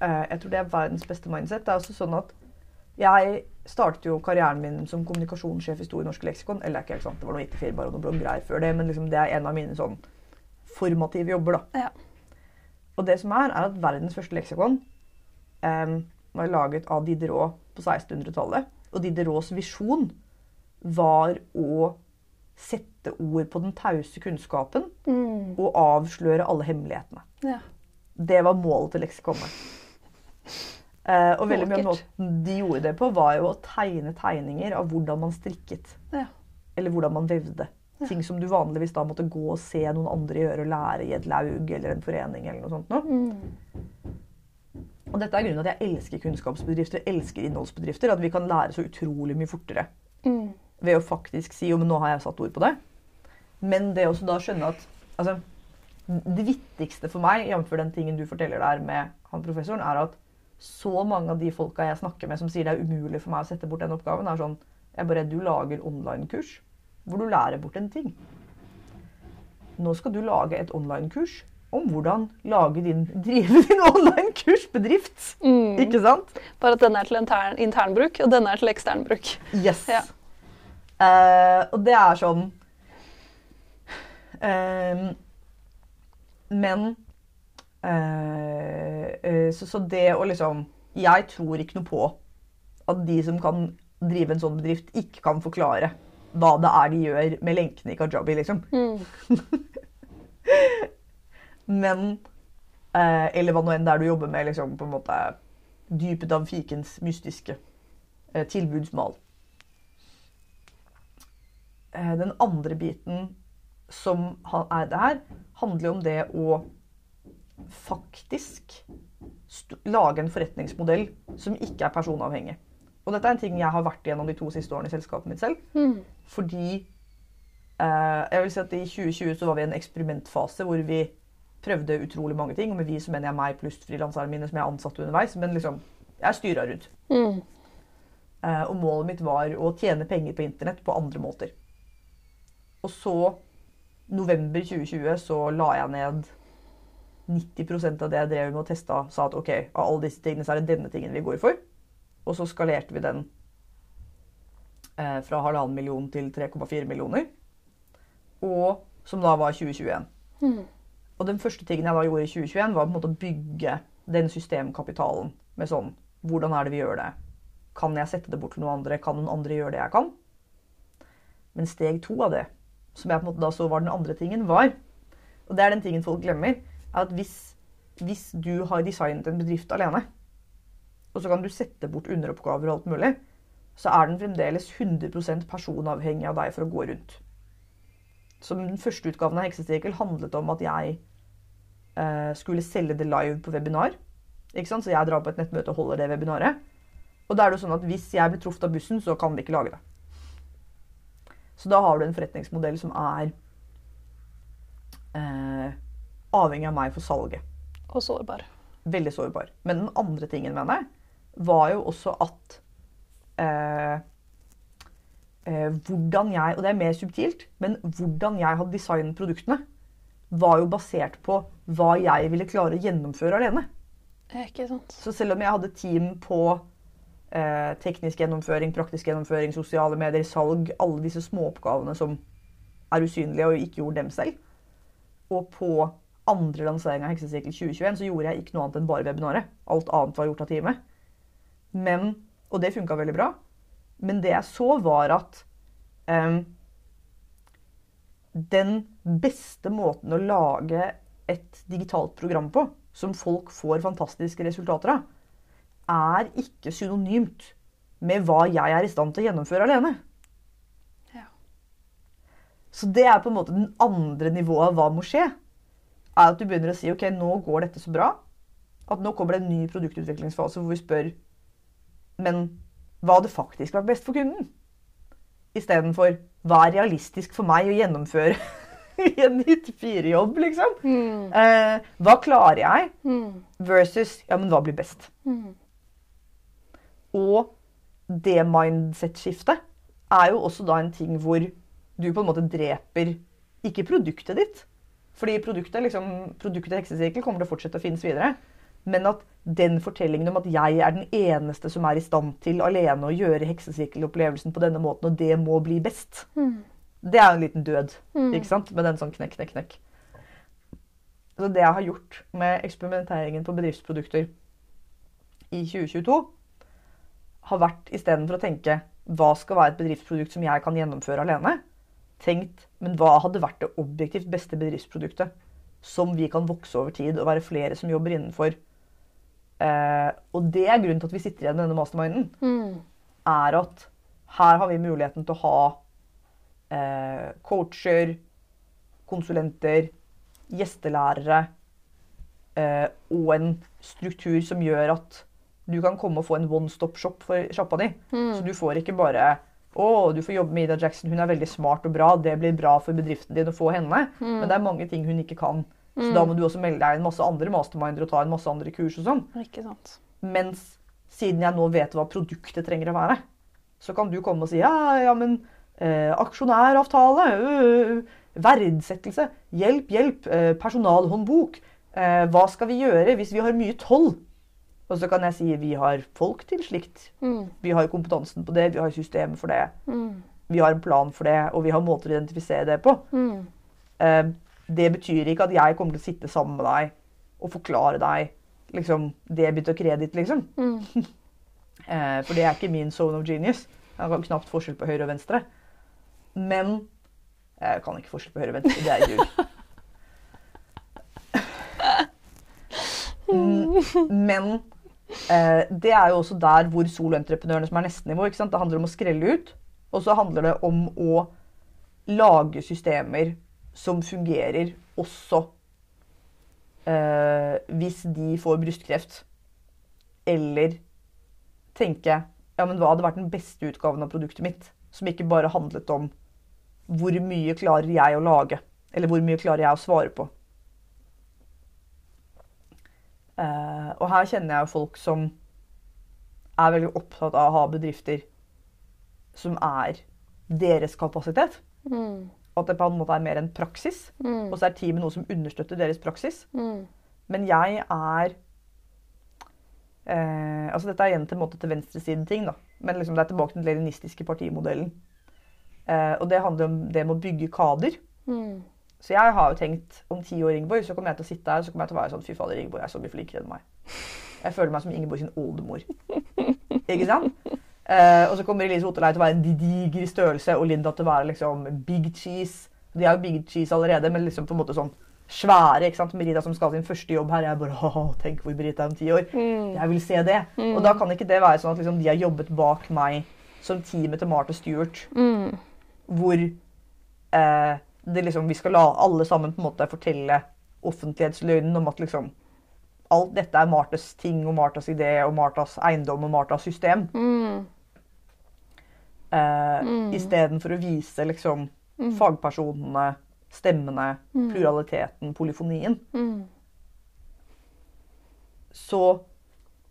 eh, jeg tror det er verdens beste mindset. Det er også sånn at jeg startet jo karrieren min som kommunikasjonssjef i Store norske leksikon. Eller ikke helt sant, det var noe IT-firma og noen bloggreier før det, men liksom det er en av mine sånn formative jobber. da. Ja. Og det som er, er at verdens første leksikon eh, var laget av Diderot på 1600-tallet. Og Diderots visjon var å sette ord på den tause kunnskapen Mm. og avsløre alle hemmelighetene. ja. Det var målet til leksikonet. Eh, og veldig mye av måten de gjorde det på, var jo å tegne tegninger av hvordan man strikket. Ja. Eller hvordan man vevde. Ting som du vanligvis da måtte gå og se noen andre gjøre og lære i et laug eller en forening. eller noe sånt. Noe. Mm. Og dette er grunnen til at jeg elsker kunnskapsbedrifter, elsker innholdsbedrifter. At vi kan lære så utrolig mye fortere Mm. Ved å faktisk si jo, men nå har jeg satt ord på det. Men det også da skjønne at altså, det viktigste for meg, jf. den tingen du forteller der med han professoren, er at så mange av de folka jeg snakker med som sier det er umulig for meg å sette bort den oppgaven, er sånn Jeg er bare redd du lager online-kurs hvor du lærer bort en ting. Nå skal du lage et online-kurs om hvordan lage din, drive din online-kursbedrift. Mm. Ikke sant? Bare at denne er til intern, internbruk, og denne er til eksternbruk. Yes. Ja. Eh, og det er sånn uh, Men uh, så, så det å liksom Jeg tror ikke noe på at de som kan drive en sånn bedrift, ikke kan forklare hva det er de gjør med lenkene i kajabi, liksom. Mm. Men Eller hva nå enn det er du jobber med, liksom, på en måte dypet av fikens mystiske eh, tilbudsmal. Eh, den andre biten som er det her, handler om det å faktisk lage en forretningsmodell som ikke er personavhengig. Og dette er en ting jeg har vært igjennom de to siste årene i selskapet mitt selv. Mm. Fordi eh, jeg vil si at i 2020 så var vi i en eksperimentfase hvor vi prøvde utrolig mange ting. Og med vi så mener jeg meg pluss frilanserne mine som jeg ansatte underveis. Men liksom, jeg styra rundt. Mm. Eh, og målet mitt var å tjene penger på internett på andre måter. Og så, november 2020, så la jeg ned 90% av det jeg drev med og testa. Sa at ok, av alle disse tingene så er det denne tingen vi går for. Og så skalerte vi den eh, fra halvannen million til 3,4 millioner. Og som da var 2021. Mm. Og den første tingen jeg da gjorde i 2021, var på en måte å bygge den systemkapitalen. Med sånn Hvordan er det vi gjør det? Kan jeg sette det bort til noen andre? Kan noen andre gjøre det jeg kan? Men steg to av det, som jeg på en måte da så var den andre tingen, var Og det er den tingen folk glemmer. er at hvis, hvis du har designet en bedrift alene, og så kan du sette bort underoppgaver og alt mulig, så er den fremdeles 100% personavhengig av deg for å gå rundt. Så den første utgaven av Heksesirkel handlet om at jeg eh, skulle selge det live på webinar. Så jeg drar på et nettmøte og holder det webinaret. Og da er det jo sånn at hvis jeg blir truffet av bussen, så kan vi ikke lage det. Så da har du en forretningsmodell som er eh, avhengig av meg for salget. Og sårbar. Veldig sårbar. Men den andre tingen med det var jo også at eh, eh, hvordan jeg Og det er mer subtilt, men hvordan jeg hadde designet produktene, var jo basert på hva jeg ville klare å gjennomføre alene. Ikke sant? Så selv om jeg hadde team på eh, teknisk gjennomføring, praktisk gjennomføring, sosiale medier, salg, alle disse småoppgavene som er usynlige og ikke gjorde dem selv, og på andre lansering av Heksesirkel 2021 så gjorde jeg ikke noe annet enn bare webinaret. Alt annet var gjort av teamet. Men, og det funka veldig bra. Men det jeg så, var at em, den beste måten å lage et digitalt program på, som folk får fantastiske resultater av, er ikke synonymt med hva jeg er i stand til å gjennomføre alene. Ja. Så det er på en måte den andre nivået av hva må skje. Er at du begynner å si ok, nå går dette så bra at nå kommer det en ny produktutviklingsfase hvor vi spør Men hva hadde faktisk vært best for kunden? Istedenfor hva er realistisk for meg å gjennomføre i en 94-jobb, liksom? Mm. Eh, hva klarer jeg? Mm. Versus ja, men hva blir best? Mm. Og det mindset-skiftet er jo også da en ting hvor du på en måte dreper ikke produktet ditt. Fordi produktet, liksom, produktet heksesirkel kommer til å fortsette å finnes videre. Men at den fortellingen om at jeg er den eneste som er i stand til alene å gjøre heksesirkelopplevelsen på denne måten, og det må bli best, Mm. det er jo en liten død. Mm. Ikke sant? Med den sånn knekk, knekk, knekk. Så det jeg har gjort med eksperimenteringen på bedriftsprodukter i 2022, har vært istedenfor å tenke hva skal være et bedriftsprodukt som jeg kan gjennomføre alene, tenkt men hva hadde vært det objektivt beste bedriftsproduktet som vi kan vokse over tid og være flere som jobber innenfor. Eh, og det er grunnen til at vi sitter igjen med denne masterminden Mm. er at her har vi muligheten til å ha eh, coacher, konsulenter, gjestelærere eh, og en struktur som gjør at du kan komme og få en one stop shop for sjappa di. Så du får ikke bare å, du får jobbe med Ida Jackson, hun er veldig smart og bra, det blir bra for bedriften din å få henne. Men det er mange ting hun ikke kan. Så da må du også melde deg i en masse andre masterminder og ta en masse andre kurs og sånn. Ikke sant. Mens siden jeg nå vet hva produktet trenger å være, så kan du komme og si ja, ja, men eh, aksjonæravtale, øh, verdsettelse, hjelp, hjelp, eh, personalhåndbok. Eh, hva skal vi gjøre hvis vi har mye toll? Og så kan jeg si vi har folk til slikt. Mm. Vi har kompetansen på det, vi har systemet for det. Mm. Vi har en plan for det, og vi har måter å identifisere det på. Mm. Eh, det betyr ikke at jeg kommer til å sitte sammen med deg og forklare deg liksom, debit og kreditt, liksom. Mm. Eh, for det er ikke min zone of genius. Jeg kan knapt forskjell på høyre og venstre. Men Jeg kan ikke forskjell på høyre og venstre. Det er ljug. Mm, Men det er jo også der hvor soloentreprenørene som er neste nivå. Ikke sant? Det handler om å skrelle ut. Og så handler det om å lage systemer som fungerer også eh, hvis de får brystkreft. Eller tenke ja, men hva hadde vært den beste utgaven av produktet mitt? Som ikke bare handlet om hvor mye klarer jeg å lage, eller hvor mye klarer jeg å svare på. Eh, og her kjenner jeg jo folk som er veldig opptatt av å ha bedrifter som er deres kapasitet. Mm. At det på en måte er mer en praksis. Mm. Og så er teamet noe som understøtter deres praksis. Mm. Men jeg er eh, altså Dette er igjen til, måte til venstresiden-ting, da. Men liksom det er tilbake til den leninistiske partimodellen. Eh, og det handler om det med å bygge kader. Mm. Så jeg har jo tenkt om ti år, Ingeborg, så kommer jeg til å sitte her og så kommer jeg til å være sånn Fy fader, Ingeborg er så mye flinkere enn meg. Jeg føler meg som Ingeborg sin oldemor. Ikke sant? Eh, og så kommer Elise Otterlei til å være en diger størrelse, og Linda til å være liksom big cheese. De er jo big cheese allerede, men liksom på en måte sånn svære. ikke sant? Merida som skal ha sin første jobb her. Jeg bare Å, tenk hvor Merita er om ti år. Mm. Jeg vil se det. Og da kan ikke det være sånn at liksom, de har jobbet bak meg som teamet til Martha Stewart, Mm. hvor eh, liksom, vi skal la alle sammen på en måte fortelle offentlighetsløgnen om at liksom alt dette er Martas ting og Martas idé og Martas eiendom og Martas system. Mm. Uh, Mm. Istedenfor å vise liksom fagpersonene, stemmene, pluraliteten, polyfonien. Mm. Så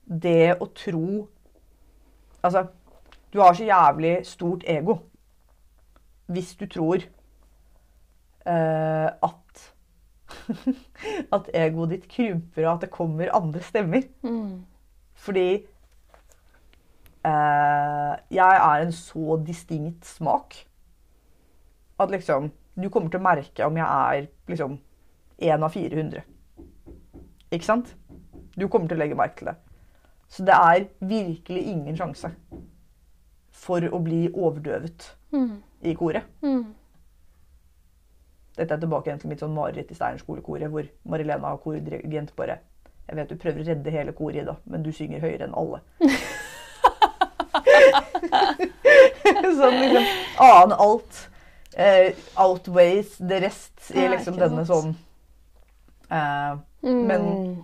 det å tro Altså, du har så jævlig stort ego hvis du tror at At egoet ditt krymper, og at det kommer andre stemmer. Mm. Fordi eh, jeg er en så distinkt smak at liksom Du kommer til å merke om jeg er liksom én av 400. Ikke sant? Du kommer til å legge merke til det. Så det er virkelig ingen sjanse for å bli overdøvet Mm. i koret. Mm. Dette er tilbake igjen til mitt sånn mareritt i Steinerskolekoret, hvor Marilena og kordirigent bare Jeg vet du prøver å redde hele koret, Ida, men du synger høyere enn alle. sånn liksom annen alt Uh, outweighs the rest i liksom denne sånn eh, Men Mm.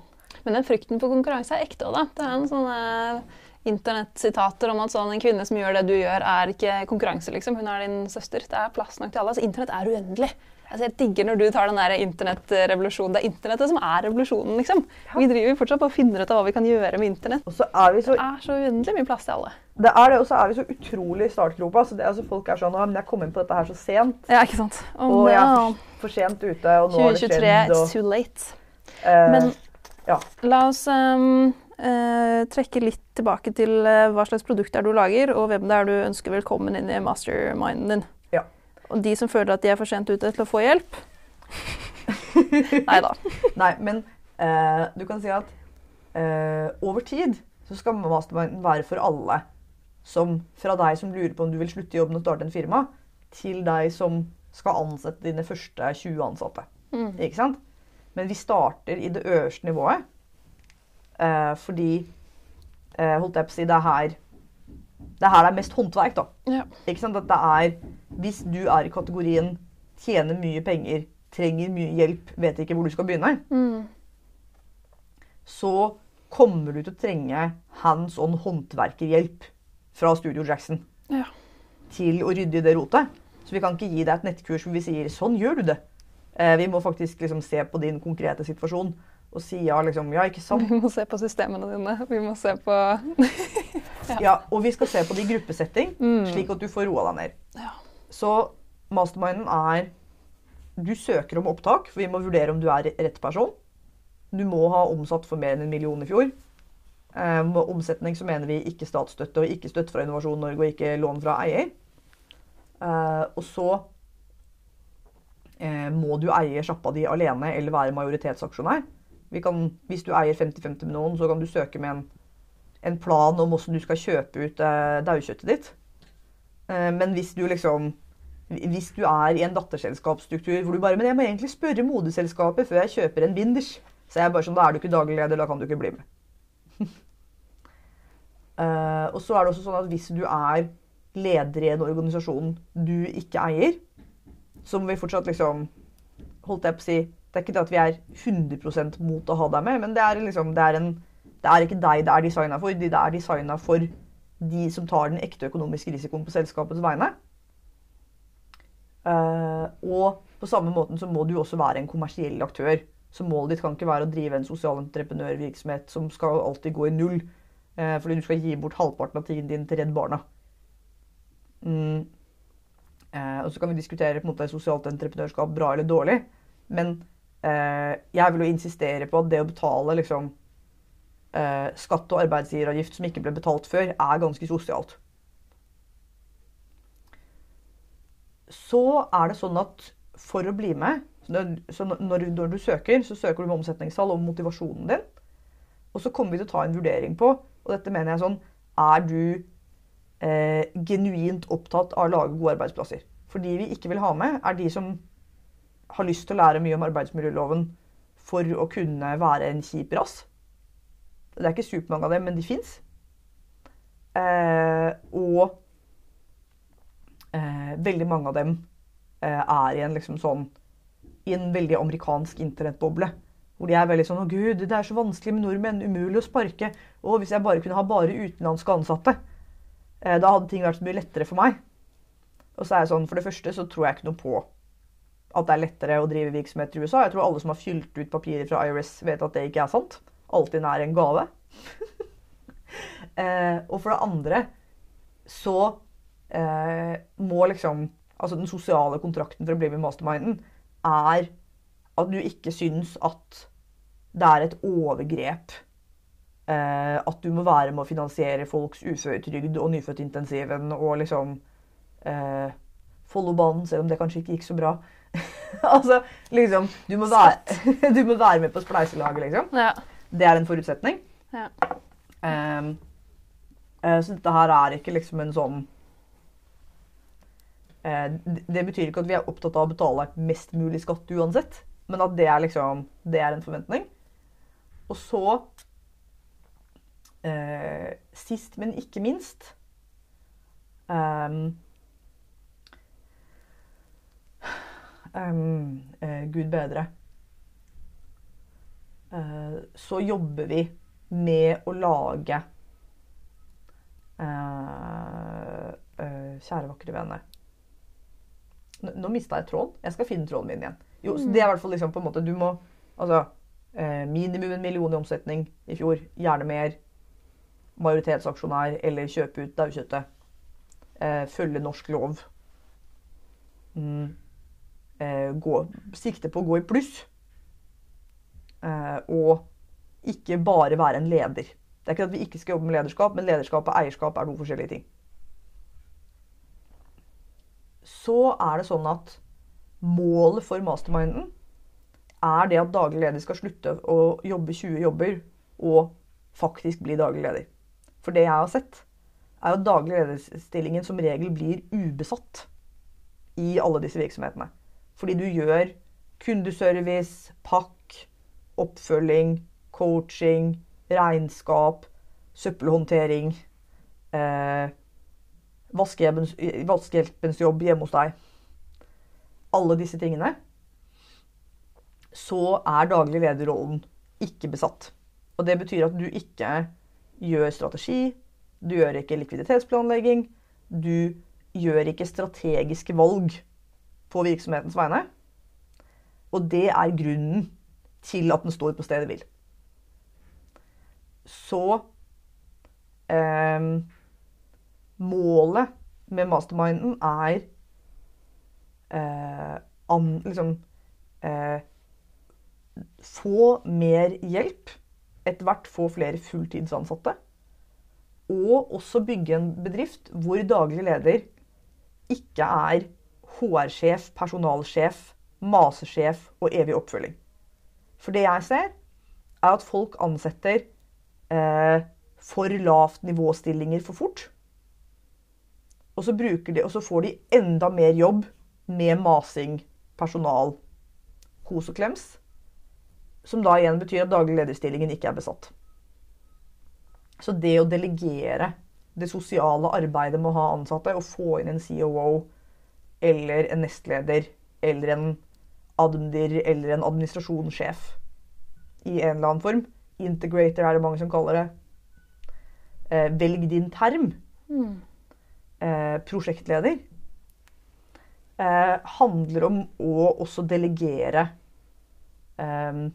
Men den frykten for konkurranse er ekte òg, da. Det er en sånne internettsitater om at sånn, en kvinne som gjør det du gjør, er ikke konkurranse, liksom. Hun er din søster. Det er plass nok til alle. Altså, internett er uendelig. Altså, jeg digger når du tar den der internettrevolusjonen. Det er internettet som er revolusjonen, liksom. Vi driver fortsatt på å finne ut av hva vi kan gjøre med internett. Og så er vi så Det er så uendelig mye plass til alle. Det er det, og så er vi så utrolig i startgropa. Så det, altså, folk er sånn men 'Jeg kom inn på dette her så sent.' Ja, ikke sant? Og jeg er for, sent ute, og nå har det 2023, it's too late. eh, Men ja. la oss um, uh, trekke litt tilbake til eh, hva slags produkt det er du lager, og hvem det er du ønsker velkommen inn i masterminden din. Og de som føler at de er for sent ute til å få hjelp Nei da. Nei, men eh, du kan si at eh, over tid så skal masterminden være for alle. Som fra deg som lurer på om du vil slutte i jobben og starte en firma, til deg som skal ansette dine første 20 ansatte. Mm. Ikke sant? Men vi starter i det øverste nivået. Eh, fordi eh, holdt jeg på å si, det er her det er her det er mest håndverk. da. Ja. Ikke sant? At det er, Hvis du er i kategorien tjener mye penger, trenger mye hjelp, vet ikke hvor du skal begynne, Mm. så kommer du til å trenge hands on håndverkerhjelp fra Studio Jackson Ja. til å rydde i det rotet. Så vi kan ikke gi deg et nettkurs hvor vi sier 'sånn gjør du det'. Eh, vi må faktisk liksom se på din konkrete situasjon og si ja, liksom, ja, ikke sant? Vi må se på systemene dine. Vi må se på Ja, og vi skal se på det i gruppesetting, Mm. slik at du får roa deg ned. Ja. Så masterminden er Du søker om opptak, for vi må vurdere om du er rett person. Du må ha omsatt for mer enn en million i fjor. Eh, med omsetning så mener vi ikke statsstøtte og ikke støtte fra Innovasjon Norge og ikke lån fra eier. Eh, og så eh, må du eie sjappa di alene eller være majoritetsaksjonær. Vi kan, hvis du eier 50-50 med noen, så kan du søke med en, en plan om hvordan du skal kjøpe ut eh, daukjøttet ditt. Eh, Men hvis du liksom hvis du er i en datterselskapsstruktur hvor du bare Men jeg må egentlig spørre moderselskapet før jeg kjøper en binders. Så jeg er bare sånn, da er du ikke daglig leder, da kan du ikke bli med. Eh, og så er det også sånn at hvis du er leder i en organisasjon du ikke eier, så må vi fortsatt liksom Holdt jeg på å si Det er ikke det at vi er 100% mot å ha deg med, men det er liksom det er, en, det er ikke deg det er designa for. Det er designa for de som tar den ekte økonomiske risikoen på selskapets vegne. Eh, og på samme måten så må du også være en kommersiell aktør. Så målet ditt kan ikke være å drive en sosialentreprenørvirksomhet som skal alltid gå i null. eh, fordi du skal gi bort halvparten av tiden din til Redd Barna. Mm. Eh, og så kan vi diskutere på en måte sosialt entreprenørskap bra eller dårlig. Men eh, jeg vil jo insistere på at det å betale liksom, eh, skatt og arbeidsgiveravgift som ikke ble betalt før, er ganske sosialt. Så er det sånn at for å bli med så når, når, du søker, så søker du med omsetningstall og motivasjonen din. Og så kommer vi til å ta en vurdering på, og dette mener jeg sånn Er du eh, genuint opptatt av å lage gode arbeidsplasser? For de vi ikke vil ha med, er de som har lyst til å lære mye om arbeidsmiljøloven for å kunne være en kjip rass. Det er ikke supermange av dem, men de fins. Eh, og eh, veldig mange av dem eh, er i en liksom sånn i en veldig amerikansk internettboble. Hvor de er veldig sånn 'Å, gud, det er så vanskelig med nordmenn. Umulig å sparke.' Og hvis jeg bare kunne ha bare utenlandske ansatte, eh, da hadde ting vært så mye lettere for meg. Og så er jeg sånn, For det første så tror jeg ikke noe på at det er lettere å drive virksomhet i USA. Jeg tror alle som har fylt ut papirer fra IRS, vet at det ikke er sant. Altinn nær en gave. eh, og for det andre så eh, må liksom Altså den sosiale kontrakten for å bli med i masterminden er at du ikke syns at det er et overgrep eh, at du må være med å finansiere folks uføretrygd og nyfødtintensiven og liksom eh, Follobanen, selv om det kanskje ikke gikk så bra. altså, liksom du må, være, du må være med på spleiselaget, liksom. Ja. Det er en forutsetning. Ja. Um, så dette her er ikke liksom en sånn eh, Det betyr ikke at vi er opptatt av å betale mest mulig skatt uansett, men at det er liksom Det er en forventning. Og så Uh, Sist, men ikke minst um, um, uh, Gud bedre. Eh, så jobber vi med å lage uh, uh, Kjære, vakre vene. Nå, nå mista jeg tråden. Jeg skal finne tråden min igjen. Jo, så det er i hvert fall liksom på en måte Du må Altså uh, minimum en million i omsetning i fjor. Gjerne mer. Majoritetsaksjonær eller kjøpe ut daukjøttet. Følge norsk lov. Mm. Gå, sikte på å gå i pluss. Eh, og ikke bare være en leder. Det er ikke at vi ikke skal jobbe med lederskap, men lederskap og eierskap er to forskjellige ting. Så er det sånn at målet for masterminden er det at daglig leder skal slutte å jobbe 20 jobber og faktisk bli daglig leder. For det jeg har sett, er at daglig lederstillingen som regel blir ubesatt i alle disse virksomhetene. Fordi du gjør kundeservice, pakk, oppfølging, coaching, regnskap, søppelhåndtering, eh, vaskehjelpens, vaskehjelpens jobb hjemme hos deg. Alle disse tingene så er daglig lederrollen ikke besatt. Og det betyr at du ikke gjør strategi, du gjør ikke likviditetsplanlegging, du gjør ikke strategiske valg på virksomhetens vegne. Og det er grunnen til at den står på stedet hvil. Så eh, Målet med masterminden er eh, an, liksom, eh, få mer hjelp. Etter hvert få flere fulltidsansatte. Og også bygge en bedrift hvor daglig leder ikke er HR-sjef, personalsjef, masesjef og evig oppfølging. For det jeg ser, er at folk ansetter eh, for lavt nivåstillinger for fort. Og så, de, og så, får de enda mer jobb med masing, personal, kos og klems. Som da igjen betyr at daglig lederstillingen ikke er besatt. Så det å delegere det sosiale arbeidet med å ha ansatte og få inn en COO eller en nestleder eller en admdir eller en administrasjonssjef i en eller annen form Integrator er det mange som kaller det. Eh, velg din term. Mm. Eh, prosjektleder. Eh, handler om å også delegere eh,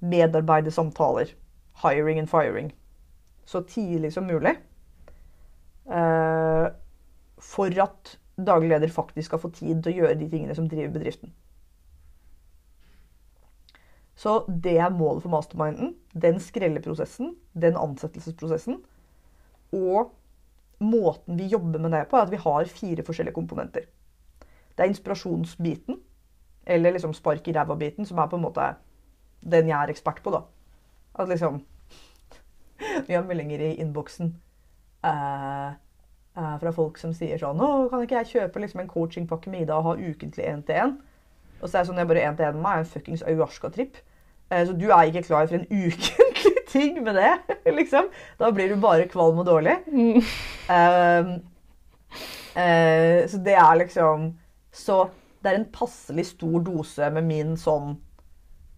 medarbeidersamtaler. Hiring and firing. Så tidlig som mulig. Eh, for at daglig leder faktisk skal få tid til å gjøre de tingene som driver bedriften. Så det er målet for masterminden. Den skrelleprosessen, den ansettelsesprosessen. Og måten vi jobber med det på, er at vi har fire forskjellige komponenter. Det er inspirasjonsbiten, eller liksom spark i ræva-biten, som er på en måte den jeg er ekspert på, da. At liksom Vi har meldinger i innboksen eh, uh, fra folk som sier sånn 'Nå kan ikke jeg kjøpe liksom en coachingpakke med Ida og ha ukentlig én-til-én?' Og så er det sånn jeg bare én-til-én med meg en fuckings ayahuasca-tripp. Uh, så du er ikke klar for en ukentlig ting med det, liksom. Da blir du bare kvalm og dårlig. Mm. så det er liksom Så det er en passelig stor dose med min sånn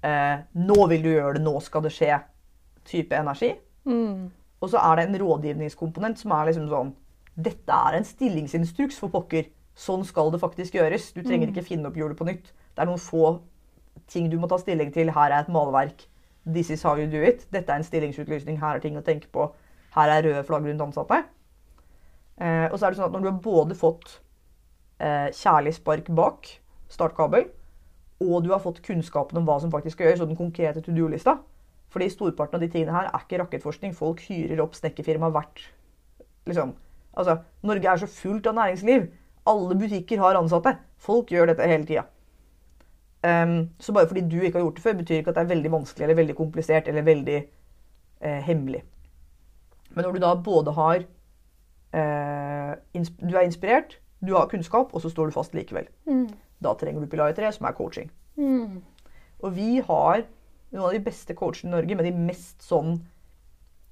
uh, 'Nå vil du gjøre det, nå skal det skje' type energi. Mm. Og så er det en rådgivningskomponent som er liksom sånn Dette er en stillingsinstruks, for pokker. Sånn skal det faktisk gjøres. Du trenger mm. ikke finne opp hjulet på nytt. Det er noen få ting du må ta stilling til. Her er et malverk. This is how you do it. Dette er en stillingsutlysning. Her er ting å tenke på. Her er røde flagg rundt ansatte. Eh, og så er det sånn at når du har både fått eh, kjærlig spark bak startkabel, og du har fått kunnskapen om hva som faktisk skal gjøres, og den konkrete to do-lista. Fordi storparten av de tingene her er ikke rakettforskning. Folk hyrer opp snekkerfirma hvert liksom, altså, Norge er så fullt av næringsliv. Alle butikker har ansatte. Folk gjør dette hele tida. Um, så bare fordi du ikke har gjort det før, betyr ikke at det er veldig vanskelig eller veldig komplisert eller veldig eh, hemmelig. Men når du da både har eh, Du er inspirert, Du har kunnskap, og så står du fast likevel. Da trenger du pilar 3, som er coaching. Og vi har noen av de beste coachene i Norge med de mest sånn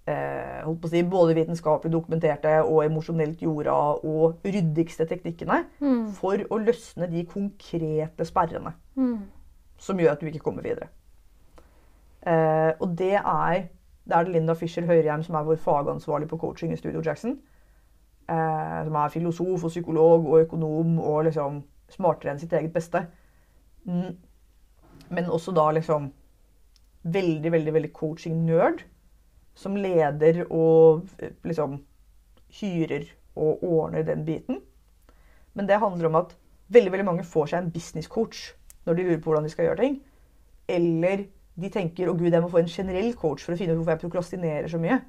holdt på å si, både vitenskapelig dokumenterte og emosjonelt jorda og ryddigste teknikkene for å løsne de konkrete sperrene som gjør at du ikke kommer videre. Eh, og det er det er Linda Fischer Høyreheim som er vår fagansvarlig på coaching i Studio Jackson. Eh, som er filosof og psykolog og økonom og liksom smartere enn sitt eget beste. Mm. Men også da liksom veldig, veldig, veldig coaching-nerd. Som leder og liksom hyrer og ordner den biten. Men det handler om at veldig, veldig mange får seg en business coach når de lurer på hvordan de skal gjøre ting. Eller de tenker å gud, jeg må få en generell coach for å finne ut hvorfor jeg prokrastinerer så mye.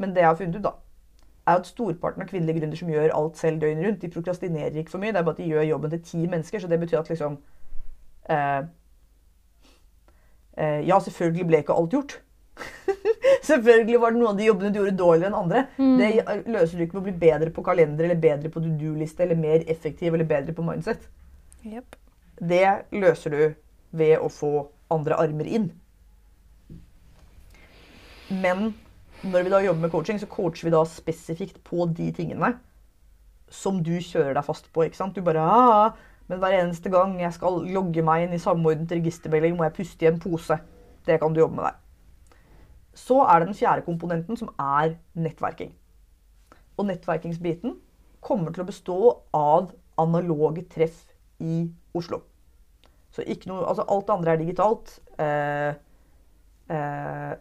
Men det jeg har funnet ut, da, er at storparten av kvinnelige gründere som gjør alt selv døgnet rundt, de prokrastinerer ikke for mye. Det er bare at de gjør jobben til ti mennesker. Så det betyr at liksom eh, eh, Ja, selvfølgelig ble ikke alt gjort. selvfølgelig var det noen av de jobbene du gjorde dårligere enn andre. Mm. Det løser du ikke med å bli bedre på kalender eller bedre på to do-liste eller mer effektiv eller bedre på mindset. Yep. Det løser du ved å få andre armer inn. Men når vi da jobber med coaching, så coacher vi da spesifikt på de tingene som du kjører deg fast på. ikke sant? Du bare ah, Men hver eneste gang jeg skal logge meg inn i samordnet registermelding, må jeg puste i en pose. Det kan du jobbe med der. Så er det den fjerde komponenten, som er nettverking. Og nettverkingsbiten kommer til å bestå av analoge treff i Oslo. Så ikke noe, altså alt det andre er digitalt. Eh, eh,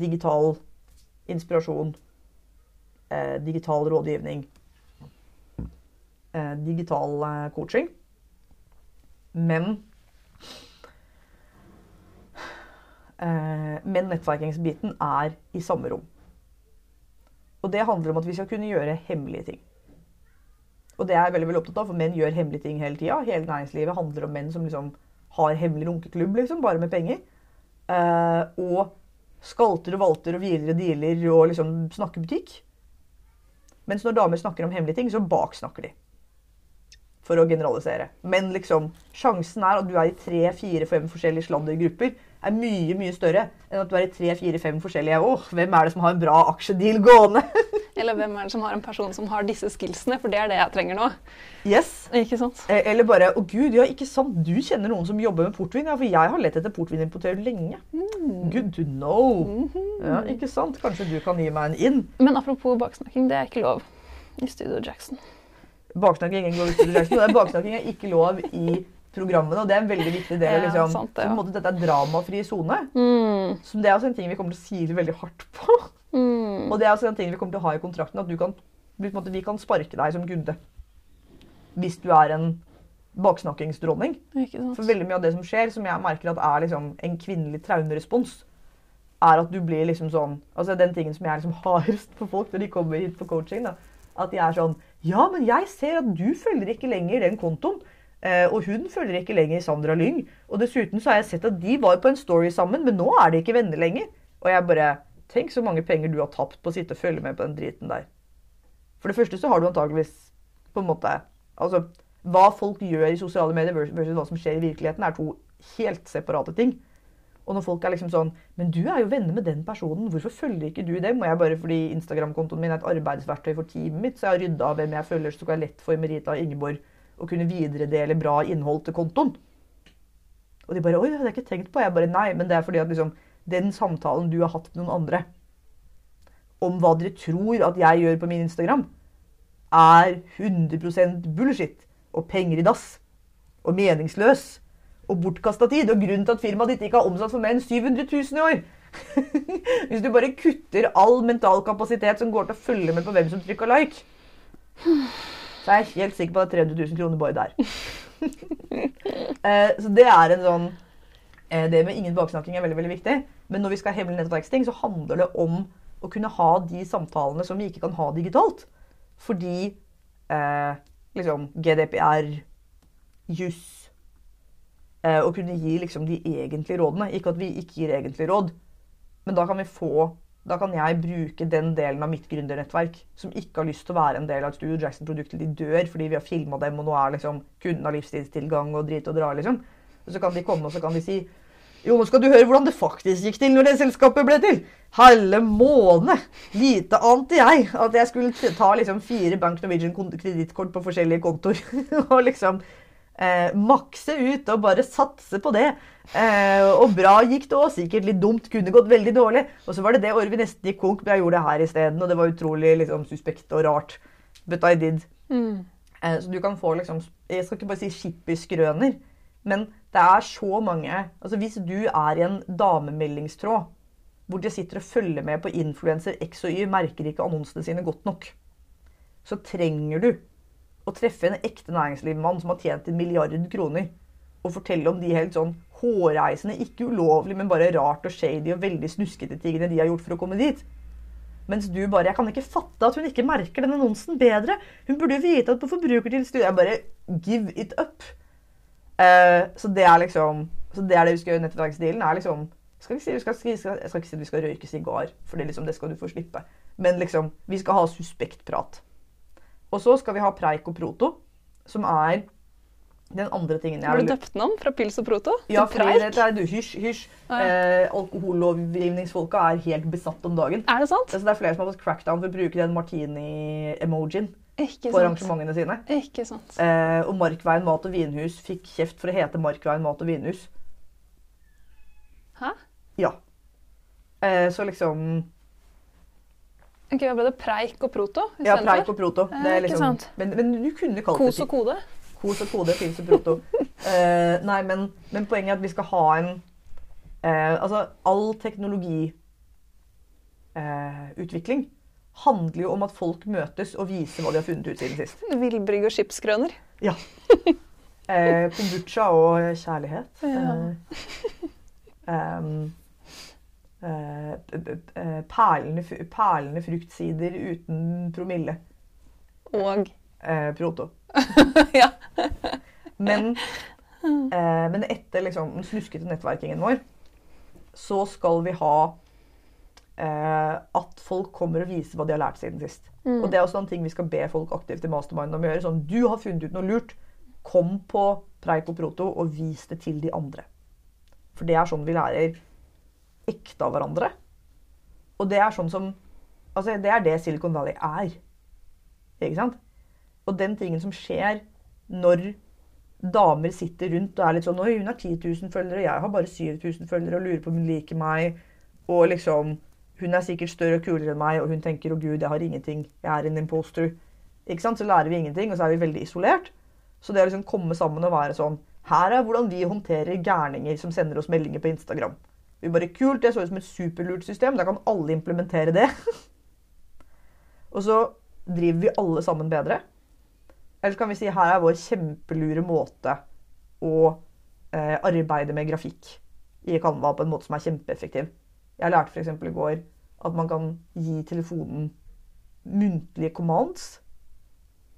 digital inspirasjon. Eh, digital rådgivning. Eh, digital eh, coaching. Men eh, Men nettverkingsbiten er i samme rom. Og det handler om at vi skal kunne gjøre hemmelige ting. Og det er jeg veldig, veldig opptatt av, for menn gjør hemmelige ting hele tida. Hele næringslivet handler om menn som liksom har hemmelig runkeklubb, liksom, bare med penger. Eh, og skalter og valter og hviler og dealer og liksom snakker butikk. Mens når damer snakker om hemmelige ting, så baksnakker de. For å generalisere. Men liksom, sjansen er at du er i tre, fire, fem forskjellige sladdergrupper, er mye mye større enn at du er i tre, fire, fem forskjellige åh, hvem er det som har en bra aksjedeal gående? Eller hvem er det som har en person som har disse skillsene? For det er det jeg trenger nå. yes. Ikke sant? Eh, Eller bare Å, gud, ja, ikke sant. Du kjenner noen som jobber med portvin? Ja, for jeg har lett etter portvinimportør lenge. Good to know. Ja, ikke sant? Kanskje du kan gi meg en inn? Men apropos baksnakking, det er ikke lov i Studio Jackson. Baksnakking Studio Jackson, baksnakking er ikke lov i programmene. Og det er en veldig viktig del. Ja, liksom. sant det, Så på en måte Dette er dramafri sone. Mm. Så det er også en ting vi kommer til å sile veldig hardt på. Mm. Og det er også en ting vi kommer til å ha i kontrakten, at du kan, på en måte, vi kan sparke deg som kunde. Hvis du er en baksnakkingsdronning. For veldig mye av det som skjer, som jeg merker at er liksom en kvinnelig traumerespons, er at du blir liksom sånn Altså den tingen som jeg er liksom hardest på folk når de kommer hit på coaching, da. At de er sånn Ja, men jeg ser at du følger ikke lenger den kontoen. Eh, og hun følger ikke lenger Sandra Lyng. Og dessuten så har jeg sett at de var på en story sammen, men nå er de ikke venner lenger. Og jeg bare Tenk så mange penger du har tapt på å sitte og følge med på den driten der. For det første så har du antageligvis på en måte Altså, hva folk gjør i sosiale medier versus hva som skjer i virkeligheten, er to helt separate ting. Og når folk er liksom sånn Men du er jo venner med den personen, hvorfor følger ikke du dem? Og jeg bare fordi Instagram-kontoen min er et arbeidsverktøy for teamet mitt, så jeg har rydda av hvem jeg følger, så det jeg lett for Merita og Ingeborg å kunne videredele bra innhold til kontoen. Og de bare Oi, det har jeg ikke tenkt på. Jeg bare Nei, men det er fordi at liksom den samtalen du har hatt med noen andre om hva dere tror at jeg gjør på min Instagram, er 100% bullshit og penger i dass og meningsløs og bortkasta tid. Og grunnen til at firmaet ditt ikke har omsatt for mer enn 700 000 i år. Hvis du bare kutter all mental kapasitet som går til å følge med på hvem som trykker like, så er helt sikker på at det er 300 000 kroner bare der. Eh, så det er en sånn eh, Det med ingen baksnakking er veldig veldig viktig. Men når vi skal ha hemmelig nettverksting, så handler det om å kunne ha de samtalene som vi ikke kan ha digitalt. Fordi eh, liksom GDPR, juss eh, Å kunne gi liksom de egentlige rådene. Ikke at vi ikke gir egentlige råd, men da kan vi få Da kan jeg bruke den delen av mitt gründernettverk som ikke har lyst til å være en del av et Studio Jackson-produkt til de dør fordi vi har filma dem, og nå er liksom kunden har livstidstilgang og drit og dra, liksom. Så kan de komme og så kan de si jo, nå skal du høre hvordan det faktisk gikk til når det selskapet ble til. Halve måne! Lite ante jeg at jeg skulle ta liksom fire Bank Norwegian kredittkort på forskjellige kontoer og liksom eh, makse ut og bare satse på det. Eh, og bra gikk det òg. Sikkert litt dumt. Kunne gått veldig dårlig. Og så var det det året vi nesten gikk konk, men jeg gjorde det her isteden. Og det var utrolig liksom, suspekt og rart. But I did. Mm. Eh, så du kan få liksom Jeg skal ikke bare si skipperskrøner, men det er så mange Altså hvis du er i en damemeldingstråd hvor de sitter og følger med på influenser X og Y, merker ikke annonsene sine godt nok, så trenger du å treffe en ekte næringslivsmann som har tjent en milliard kroner, og fortelle om de helt sånn hårreisende, ikke ulovlig, men bare rart og shady og veldig snuskete tingene de har gjort for å komme dit. Mens du bare Jeg kan ikke fatte at hun ikke merker den annonsen bedre. Hun burde jo vite at på Forbrukertilsynet Jeg bare give it up. Uh, så det er liksom Så det er det vi skal gjøre i nettverksdealen. er liksom skal si, skal, skal, Jeg skal ikke si at vi skal røyke sigar, for det, liksom, det skal du få slippe. Men liksom, vi skal ha suspekt prat. Og så skal vi ha preik og proto, som er den andre tingen jeg Har du døpt den om fra pils og proto? Ja, for det er du, hysj, hysj. Ah, ja. eh, alkohollovgivningsfolka er helt besatt om dagen. Er Det sant? Det, det er flere som har fått crackdown for å bruke den martini-emojien på arrangementene sine. Ikke sant. Eh, og Markveien mat og vinhus fikk kjeft for å hete Markveien mat og vinhus. Hæ? Ja. Eh, så liksom Ok, Hva ble det? Preik og proto? Ja, preik og proto. Det er liksom, men, men, du kunne kalt Kos og kode? Kos og kode, pils og proto. uh, nei, men, men, poenget er at vi skal ha en uh, Altså, all teknologiutvikling uh, handler jo om at folk møtes og viser hva de har funnet ut siden sist. Villbrygg og skipskrøner. Ja. kombucha og kjærlighet. Ja. Um, perlende, perlende fruktsider uten promille. Og? Eh, proto. ja. men, eh, men, etter liksom, den snuskete nettverkingen vår, så skal vi ha eh, at folk kommer og viser hva de har lært siden sist. Mm. Og det er også en ting vi skal be folk aktivt i Mastermind om å gjøre. Sånn, du har funnet ut noe lurt. Kom på Preik og Proto og vis det til de andre. For det er sånn vi lærer ekte av hverandre. Og det er sånn som Altså, det er det Silicon Valley er. Ikke sant? Og den tingen som skjer når damer sitter rundt og er litt sånn Oi, hun har 10 000 følgere, jeg har bare 7000 følgere og lurer på om hun liker meg. Og liksom Hun er sikkert større og kulere enn meg, og hun tenker 'Å, gud, jeg har ingenting. Jeg er en imposter'. Ikke sant? Så lærer vi ingenting, og så er vi veldig isolert. Så det å liksom komme sammen og være sånn Her er hvordan vi håndterer gærninger som sender oss meldinger på Instagram. Vi bare Kult, det så ut som et superlurt system. Da kan alle implementere det. og så driver vi alle sammen bedre. Eller så kan vi si her er vår kjempelure måte å eh, arbeide med grafikk i Canva på en måte som er kjempeeffektiv. Jeg lærte f.eks. i går at man kan gi telefonen muntlige commands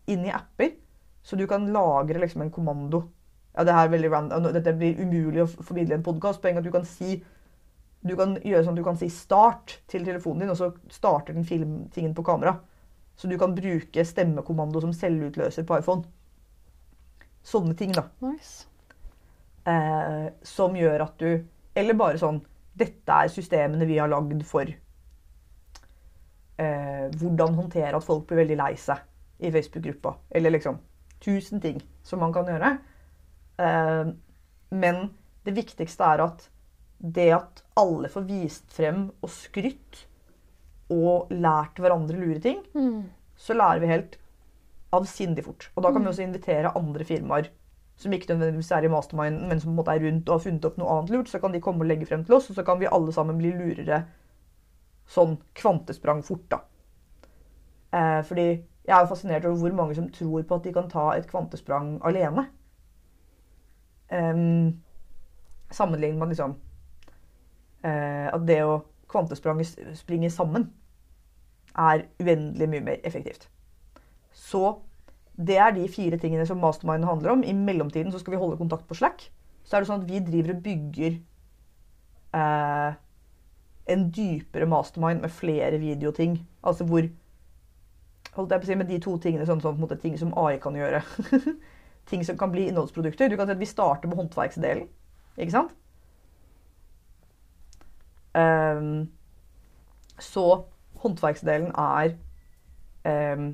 inn i apper. Så du kan lagre liksom en kommando. Ja, det her er veldig random. Dette blir umulig å formidle i en podkast. Poenget at du kan si du kan gjøre sånn at du kan si 'start' til telefonen din, og så starter den filmtingen på kamera. Så du kan bruke stemmekommando som selvutløser på iPhone. Sånne ting, da. Nice. Eh, som gjør at du Eller bare sånn Dette er systemene vi har lagd for eh, hvordan håndtere at folk blir veldig lei seg i Facebook-gruppa. Eller liksom tusen ting som man kan gjøre. Eh, men det viktigste er at det at alle får vist frem og skrytt og lært hverandre lure ting, mm. så lærer vi helt avsindig fort. Og da kan vi mm. også invitere andre firmaer som ikke nødvendigvis er i mastermind, men som på en måte er rundt og har funnet opp noe annet lurt. Så kan de komme og legge frem til oss, og så kan vi alle sammen bli lurere sånn kvantesprang fort, da. Eh, fordi jeg er fascinert over hvor mange som tror på at de kan ta et kvantesprang alene. Um, sammenlignet med liksom At det å kvantespringe sammen er uendelig mye mer effektivt. Så det er de fire tingene som mastermind handler om. I mellomtiden så skal vi holde kontakt på Slack. Så er det sånn at vi driver og bygger eh, en dypere mastermind med flere videoting. Altså hvor holdt jeg på å si, Med de to tingene, sånn, sånn måte, ting som AI kan gjøre. ting som kan bli innholdsprodukter. Du kan si at Vi starter med håndverksdelen. Ikke sant? Um, så håndverksdelen er um,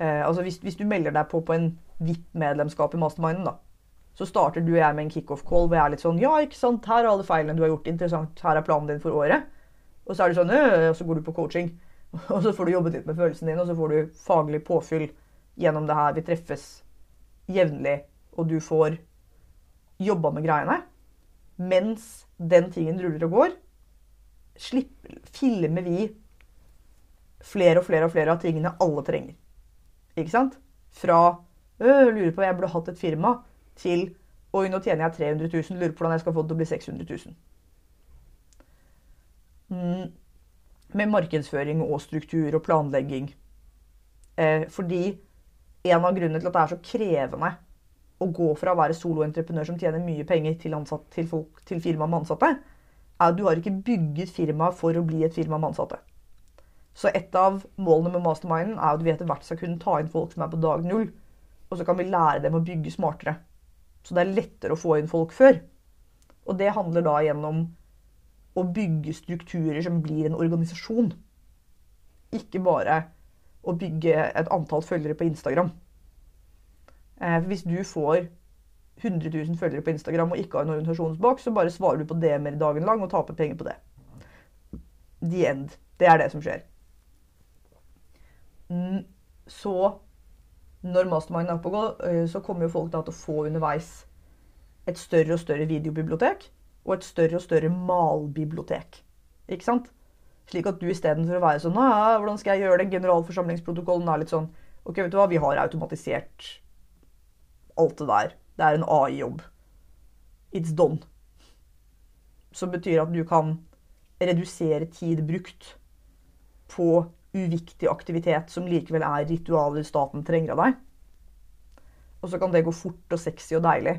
uh, Altså hvis, hvis, du melder deg på på en VIP-medlemskap i masterminden, da, så starter du og jeg med en kickoff-call hvor jeg er litt sånn Ja, ikke sant, her er alle feilene du har gjort. Interessant. Her er planen din for året. Og så er du sånn øh, Og så går du på coaching. Og så får du jobbet litt med følelsen din, og så får du faglig påfyll gjennom det her. Vi treffes jevnlig, og du får jobba med greiene. Mens den tingen ruller og går, slipp, filmer vi flere og flere og flere av tingene alle trenger. Ikke sant? Fra øh, lurer på om jeg burde hatt et firma, til Oi, nå tjener jeg 300 000, lurer på hvordan jeg skal få det til å bli 600 000. Mm, med markedsføring og struktur og planlegging. Eh, fordi en av grunnene til at det er så krevende å gå fra å være soloentreprenør som tjener mye penger, til, ansatt, til, folk, til firma med ansatte, er at du har ikke bygget firma for å bli et firma med ansatte. Så et av målene med masterminden er at vi etter hvert skal kunne ta inn folk som er på dag null. Og så kan vi lære dem å bygge smartere. Så det er lettere å få inn folk før. Og det handler da gjennom å bygge strukturer som blir en organisasjon. Ikke bare å bygge et antall følgere på Instagram. Eh, hvis du får 100 000 følgere på Instagram og ikke har en orientasjonsbok, så bare svarer du på det mer dagen lang og taper penger på det. The end. Det er det som skjer. Så når mastermind er oppe og eh, så kommer jo folk da til å få underveis et større og større videobibliotek og et større og større malbibliotek. Ikke sant? Slik at du istedenfor å være sånn hvordan skal jeg gjøre det? Generalforsamlingsprotokollen er litt sånn Ok, vet du hva, vi har automatisert alt det der. Det er en AI-jobb. It's done. Som betyr at du kan redusere tid brukt på uviktig aktivitet som likevel er ritualer staten trenger av deg. Og så kan det gå fort og sexy og deilig.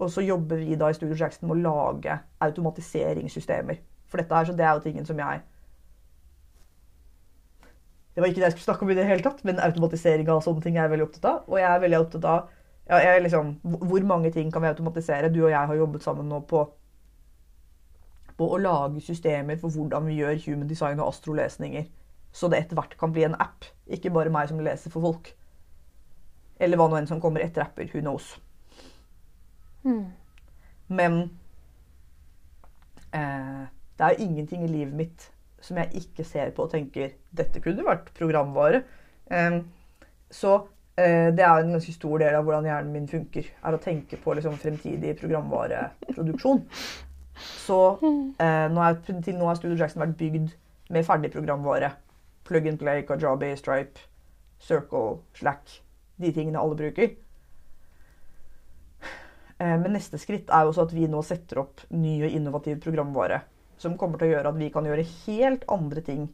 Og så jobber vi da i Studio Jackson med å lage automatiseringssystemer. For dette her, så det er jo tingen som jeg Det var ikke det jeg skulle snakke om i det hele tatt, men automatisering av sånne ting er jeg veldig opptatt av. Og jeg er veldig opptatt av ja, liksom, Hvor mange ting kan vi automatisere? Du og jeg har jobbet sammen nå på, på å lage systemer for hvordan vi gjør human design og astrolesninger så det etter hvert kan bli en app. Ikke bare meg som leser for folk. Eller hva nå enn som kommer etter apper. Who knows. Mm. Men eh, det er ingenting i livet mitt som jeg ikke ser på og tenker dette kunne vært programvare. Eh, så det er en ganske stor del av hvordan hjernen min funker. Er å tenke på liksom, fremtidig programvareproduksjon. Så eh, nå er, til nå har Studio Jackson vært bygd med ferdig programvare plug and play, Kajabi, Stripe, Circle, Slack. De tingene alle bruker. Eh, men neste skritt er jo også at vi nå setter opp ny og innovativ programvare. Som kommer til å gjøre at vi kan gjøre helt andre ting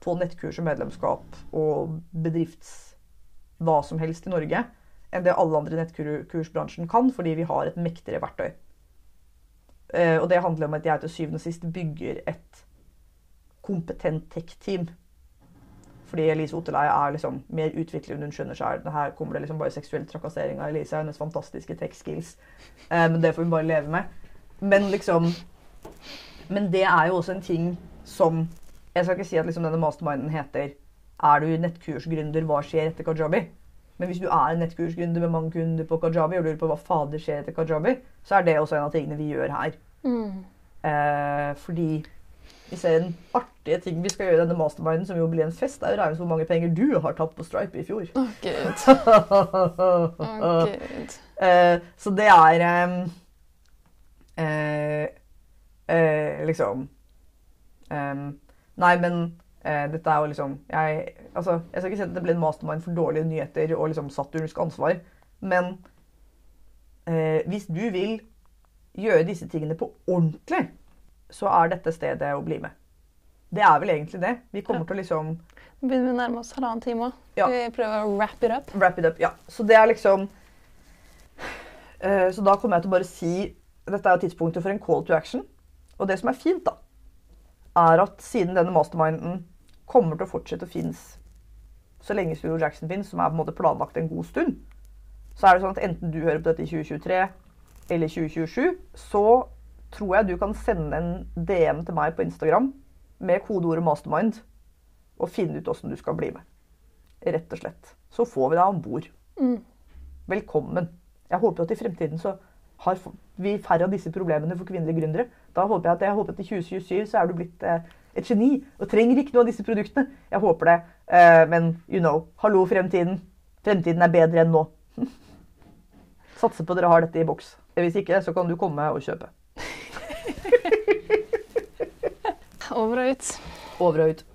på nettkurs og medlemskap og bedrifts hva som helst i Norge enn det alle andre i nettkursbransjen kan, fordi vi har et mektigere verktøy. Eh, og det handler om at jeg til syvende og sist bygger et kompetent tech-team fordi Elise Otterleie er liksom mer utviklet enn hun skjønner seg. Her kommer det liksom bare seksuell trakassering av Elise og hennes fantastiske tech-skills. Eh, men det får hun bare leve med. Men liksom Men det er jo også en ting som Jeg skal ikke si at liksom denne masterminden heter Er du nettkursgründer, hva skjer etter Kajabi? Men hvis du er en nettkursgründer med mange kunder på Kajabi og lurer på hva fader skjer etter Kajabi, så er det også en av tingene vi gjør her. Mm. Eh, fordi vi ser en artige ting vi skal gjøre i denne masterminden, som jo blir en fest, er å regne hvor mange penger du har tapt på Stripe i fjor. Oh, gud. oh, gud. Eh, så det er eh, uh, Liksom Nei, men dette er jo liksom jeg, altså, jeg skal ikke si at det ble en mastermind for dårlige nyheter og liksom saturnsk ansvar, men hvis du vil gjøre disse tingene på ordentlig så er dette stedet å bli med. Det er vel egentlig det. Vi kommer ja. til å liksom Nå begynner vi å nærme oss halvannen time òg. Ja. Vi prøver å wrap it up. Wrap it up, ja. Så det er liksom eh, Så da kommer jeg til å bare si Dette er jo tidspunktet for en call to action. Og det som er fint, da, er at siden denne masterminden kommer til å fortsette å finnes så lenge Studio Jackson finnes, som er på en måte planlagt en god stund, så er det sånn at enten du hører på dette i 2023 eller 2027, så tror jeg du kan sende en DM til meg på Instagram med kodeordet 'mastermind' og finne ut åssen du skal bli med. Rett og slett. Så får vi deg om bord. Velkommen. Jeg håper at i fremtiden så har vi færre av disse problemene for kvinnelige gründere. Da håper jeg at, jeg håper at i 2027 så er du blitt eh, et geni og trenger ikke noe av disse produktene. Jeg håper det. Eh, men you know, hallo fremtiden. Fremtiden er bedre enn nå. Satser på dere har dette i boks. Hvis ikke, så kan du komme og kjøpe. Over og ut. Over og ut.